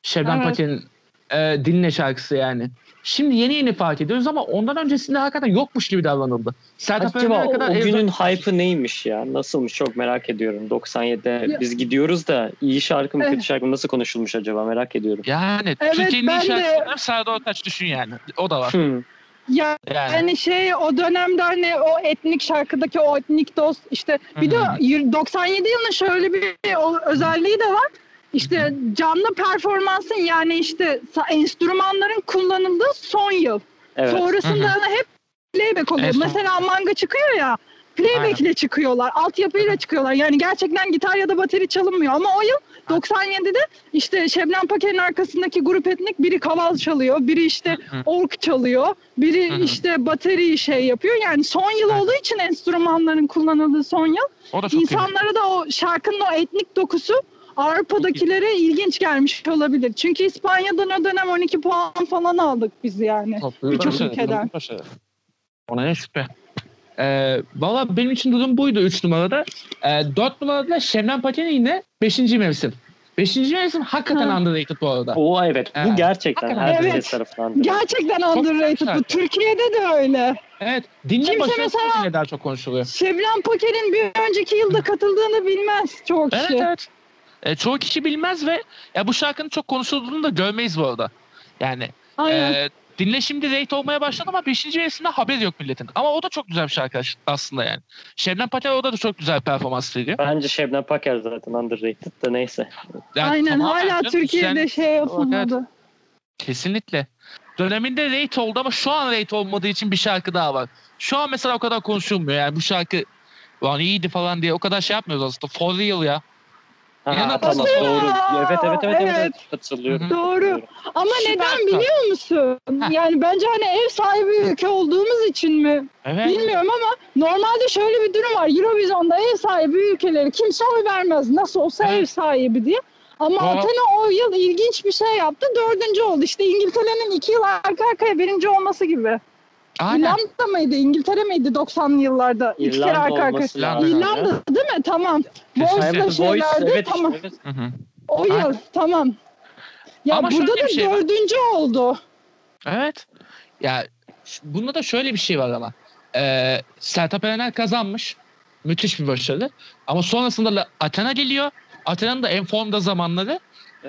Şebnem Evet. Paker'in e, dinle şarkısı yani. Şimdi yeni yeni fark ediyoruz ama ondan öncesinde hakikaten yokmuş gibi davranıldı. Sertab Acaba Erener'e o, kadar o Erzurum- günün hype'ı neymiş ya? Nasılmış çok merak ediyorum. 97'de Ya- biz gidiyoruz da iyi şarkı mı Evet. kötü şarkı mı nasıl konuşulmuş acaba merak ediyorum. Yani Evet, Türkiye'nin iyi de- şarkısı Serdar Ortaç düşün yani. O da var. Hı. Ya Yani. yani şey o dönemde hani o etnik şarkıdaki o etnik dost işte bir de Hı hı. yıl- 97 yılının şöyle bir o özelliği de var. İşte canlı performansın yani işte enstrümanların kullanıldığı son yıl. Evet. Sonrasında Hı hı. hani hep playback oluyor. Enstrüman- Mesela manga çıkıyor ya playback ile çıkıyorlar. Altyapıyla çıkıyorlar. Yani gerçekten gitar ya da bateri çalınmıyor. Ama o yıl 97'de işte Şebnem Paker'in arkasındaki grup etnik biri kaval çalıyor. Biri işte ork çalıyor. Biri işte bateri şey yapıyor. Yani son yıl olduğu için enstrümanların kullanıldığı son yıl. O da çok kıymetli. İnsanlara da o şarkının o etnik dokusu Avrupa'dakilere ilginç gelmiş olabilir. Çünkü İspanya'dan o dönem 12 puan falan aldık biz yani. Birçok ülkeden. başarı. Ona ne şüphe. Ee, Valla benim için durum buydu 3 numarada. Ee, 4 numarada Şebnem Paten'i yine 5. mevsim. 5. mevsim hakikaten Ha. underrated bu arada. O evet bu Evet. gerçekten Hakikaten. herkes Evet. tarafından. Gerçekten underrated bu. Türkiye'de de öyle. Evet. Dinle Kimse mesela- daha çok konuşuluyor. Şebnem Paker'in bir önceki yılda katıldığını bilmez çoğu kişi. Evet evet. E, çoğu kişi bilmez ve ya bu şarkının çok konuşulduğunu da görmeyiz bu arada. Yani Aynen. e, dinle şimdi rate olmaya başladı ama 5. mevsimde haber yok milletin. Ama o da çok güzel bir şarkı aslında yani. Şebnem Patel orada da çok güzel performans veriyor. Bence Şebnem Paker zaten underrated da neyse. Yani Aynen hala canım, Türkiye'de sen- şey yapılmadı. Kesinlikle. Döneminde rate oldu ama şu an rate olmadığı için bir şarkı daha var. Şu an mesela o kadar konuşulmuyor yani bu şarkı Lan iyiydi falan diye o kadar şey yapmıyoruz aslında. For real ya. Ha, tamam doğru. Evet evet evet evet. Evet. Katılıyorum. Doğru. Ama Süper neden şarkı. biliyor musun? Heh. Yani bence hani ev sahibi ülke olduğumuz için mi? Evet. Bilmiyorum ama normalde şöyle bir durum var. Eurovision'da ev sahibi ülkeleri kimse oy vermez. Nasıl olsa Evet. ev sahibi diye. Ama Doğru. Athena o yıl ilginç bir şey yaptı. Dördüncü oldu. İşte İngiltere'nin iki yıl arka arkaya birinci olması gibi. Aynen. İrlanda mıydı? İngiltere miydi 90'lı yıllarda? İki kere İrlanda arka arkaya. olması İrlanda. ya. İrlanda değil mi? Tamam. Kesinlikle. Voice'la Evet, Voice, şeylerde evet, tamam. evet. O yıl Aynen. tamam. Ya Ama burada da şey var. dördüncü oldu. Evet. Ya bunda da şöyle bir şey var ama. Ee, Sertab Erener kazanmış. Müthiş bir başarı. Ama sonrasında da Athena geliyor. Athena'nın da en formda zamanları.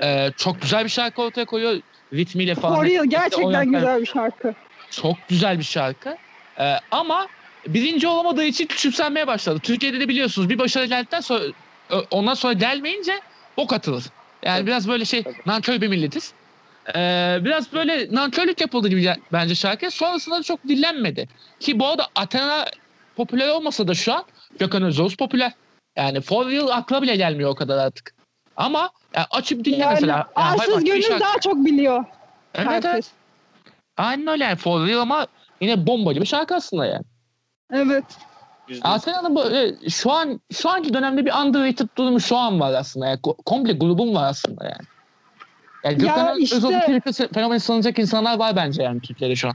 Ee, çok güzel bir şarkı ortaya koyuyor. Ritmiyle falan. For real İşte o gerçekten yöntem- güzel bir şarkı. Çok güzel bir şarkı. Ee, ama birinci olamadığı için küçümsenmeye başladı. Türkiye'de de biliyorsunuz bir başarı geldikten sonra ondan sonra gelmeyince o katılır. Yani Tabii. biraz böyle şey nankör bir milletiz. Ee, biraz böyle nankörlük yapıldı gibi bence şarkı. Sonrasında da çok dinlenmedi. Ki bu arada Athena popüler olmasa da şu an Gökhan Özoğuz popüler. Yani For Real akla bile gelmiyor o kadar artık. Ama yani açıp dinle Yani mesela. Yani arsız gönül şarkı. daha çok biliyor Evet, evet. Aynen öyle yani For Real ama yine bomba gibi şarkı aslında yani. Evet. Athena'nın bu e, şu an şu anki dönemde bir underrated durumu şu an var aslında. Yani ko- komple grubum var aslında yani. Yani Ya işte- Twitter fenomeni sanacak insanlar var bence yani Türkiye'de şu an.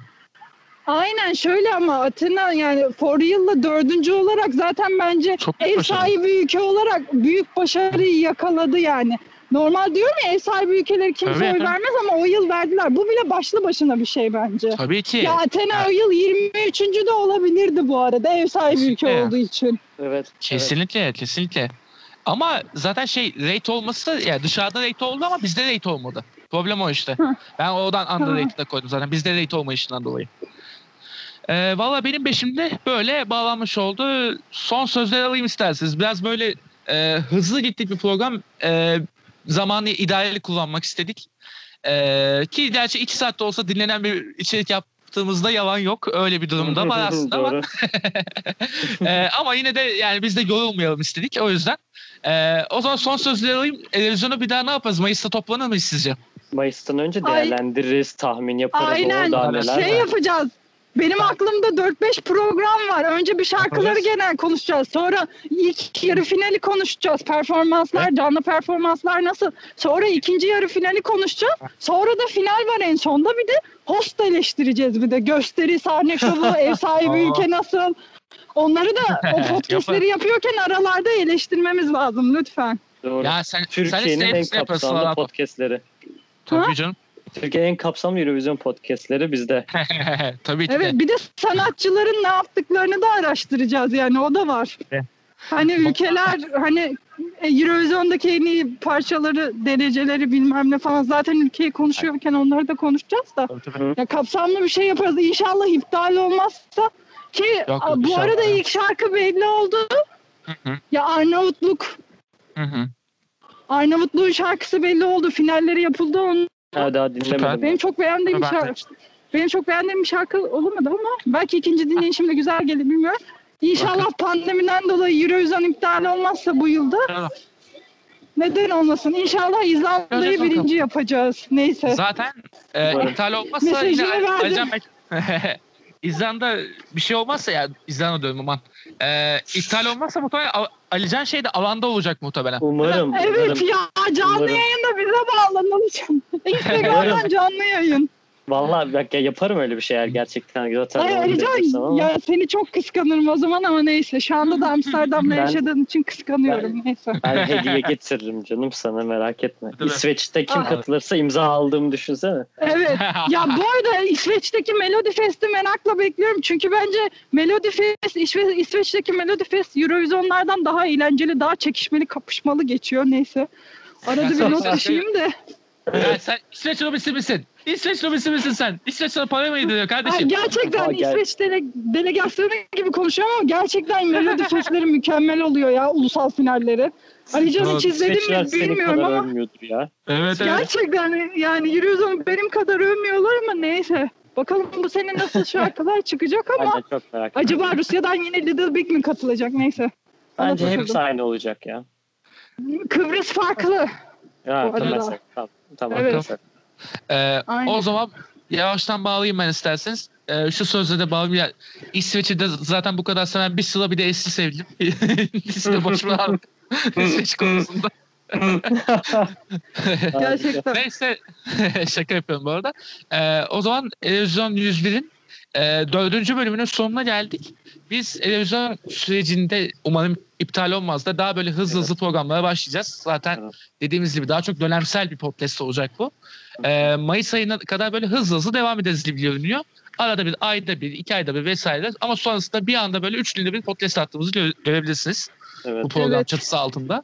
Aynen şöyle ama Athena yani For Real'la dördüncü olarak zaten bence Çok büyük ev başarı. sahibi ülke olarak büyük başarıyı yakaladı yani. Normal diyorum ya ev sahibi ülkeleri kimse Tabii, oy tabii. vermez ama o yıl verdiler. Bu bile başlı başına bir şey bence. Tabii ki. Ya Athena o yıl 23. de olabilirdi bu arada ev sahibi ülke Kesinlikle olduğu için. Evet. Kesinlikle, kesinlikle. Ama zaten şey rate olması da yani dışarıda rate oldu ama bizde rate olmadı. Problem o işte. Hı. Ben oradan underrated'a koydum zaten. Bizde rate olmayışından dolayı. Ee, Valla benim beşimde böyle bağlanmış oldu. Son sözler alayım isterseniz. Biraz böyle e, hızlı gittik bir program. E, zamanı idareli kullanmak istedik. E, ki gerçi iki saatte olsa dinlenen bir içerik yaptığımızda yalan yok. Öyle bir durumda var aslında ama ee, ama yine de yani biz de yorulmayalım istedik o yüzden. Ee, o zaman son sözleri alayım. Televizyonu bir daha ne yaparız? Mayıs'ta toplanır mıyız sizce? Mayıs'tan önce Ay- değerlendiririz, tahmin yaparız. Aynen Orada neler şey var. yapacağız. Benim aklımda 4-5 program var. Önce bir şarkıları Yaparız. genel konuşacağız. Sonra ilk yarı finali konuşacağız. Performanslar, canlı performanslar nasıl? Sonra ikinci yarı finali konuşacağız. Sonra da final var en sonda. Bir de host eleştireceğiz bir de. Gösteri, sahne şovu, ev sahibi ülke nasıl? Onları da o podcastleri yapıyorken aralarda eleştirmemiz lazım lütfen. Doğru. Ya sen, sen Türkiye'nin de en kapsamlı podcastleri. Tabii canım. Türkiye'nin en kapsamlı Eurovision podcastleri bizde. Tabii ki Evet de. bir de sanatçıların ne yaptıklarını da araştıracağız yani o da var. Evet. Hani ülkeler hani e, Eurovision'daki en iyi parçaları, dereceleri bilmem ne falan zaten ülkeyi konuşuyorken onları da konuşacağız da. Ya kapsamlı bir şey yaparız. İnşallah iptal olmazsa ki yok, bu inşallah. arada ilk şarkı belli oldu. Hı hı, Ya Arnavutluk hı hı. Arnavutluğun şarkısı belli oldu. Finalleri yapıldı. Onun, Ha daha dinlemedim. Benim çok beğendiğim bir Ben de. şarkı. Benim çok beğendiğim bir şarkı olamadı ama belki ikinci dinleyişimde güzel gelir bilmiyorum. İnşallah pandemiden dolayı Eurovision iptal olmazsa bu yılda neden olmasın? İnşallah İzlanda'yı Göreceğiz bakalım. birinci yapacağız. Neyse. Zaten e, Umarım. iptal olmazsa Mesajını yine verdim. Alican Bek İzlanda bir şey olmazsa ya İzlanda diyorum aman. Ee, iptal olmazsa muhtemelen Al- Alican şey de alanda olacak muhtemelen. Umarım. Evet umarım. ya canlı Umarım. yayında bize bağlanalım. Instagram'dan canlı yayın. Vallahi bak ya yaparım öyle bir şey eğer gerçekten zaten bilirsem Alican ama. ya seni çok kıskanırım o zaman ama neyse. Şu anda da Amsterdam'da Ben- yaşadığın için kıskanıyorum. Neyse. Ben hediye getiririm canım sana merak etme. İsveç'te kim Aa. katılırsa imza aldığımı düşünsene. Evet. Ya bu arada İsveç'teki Melody Fest'i merakla bekliyorum. Çünkü bence Melody Fest, İsve- İsveç'teki Melody Fest Eurovision'lardan daha eğlenceli, daha çekişmeli, kapışmalı geçiyor. Neyse. Arada bir not düşeyim de. Ya sen İsveç lobisi misin? İsveç lobisi misin sen? İsveç sana para mı yediriyor Ay, kardeşim? gerçekten Aa, gel- İsveç dele, delegasyonu gibi konuşuyorum ama gerçekten Melody Fest'leri mükemmel oluyor ya ulusal finalleri. Alican hiç izledin İsveçliler mi bilmiyorum ama ya. Evet evet. gerçekten yani Eurovision benim kadar övmüyorlar ama neyse. Bakalım bu sene nasıl şarkılar çıkacak ama acaba Rusya'dan yine Little Big mi katılacak neyse. Bence hepsi aynı olacak ya. Kıbrıs farklı. Ya tamam. Tamam. Tamam. Evet. tamam. Ee, Aynen. o zaman yavaştan bağlayayım ben isterseniz. Ee, şu sözle de bağlayayım. Ya, İsveç'i de zaten bu kadar seven bir sıra bir de eski sevgilim. Liste boşuna. İsveç konusunda. Gerçekten. Neyse şaka yapıyorum bu arada. Ee, o zaman Televizyon 101'in e, dördüncü bölümünün sonuna geldik. Biz televizyon sürecinde umarım iptal olmaz da daha böyle hızlı hızlı programlara başlayacağız. Zaten Evet. dediğimiz gibi daha çok dönemsel bir podcast olacak bu. Ee, Mayıs ayına kadar böyle hızlı hızlı devam ederiz gibi görünüyor. Arada bir ayda bir, iki ayda bir vesaire. Ama sonrasında bir anda böyle üç günde bir podcast attığımızı gö- görebilirsiniz Evet. bu program Evet. çatısı altında.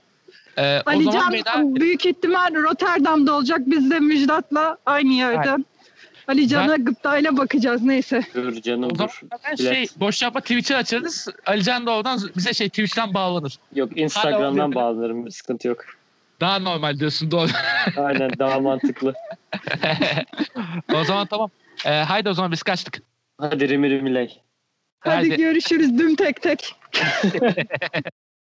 Ee, o Ali zaman Can beyler, büyük ihtimal Rotterdam'da olacak. Biz de Müjdat'la aynı yerden. Ali Can'a gıptayla bakacağız neyse. Dur canım o zaman dur. ben şey boş yapma Twitch'i açarız. Alican da oradan bize şey Twitch'ten bağlanır. Yok Instagram'dan bağlanırım. Sıkıntı yok. Daha normal diyorsun doğru. Aynen daha mantıklı. o zaman tamam. Ee, haydi o zaman biz kaçtık. Hadi rimi rimiley. Hadi Hadi. görüşürüz düm tek tek.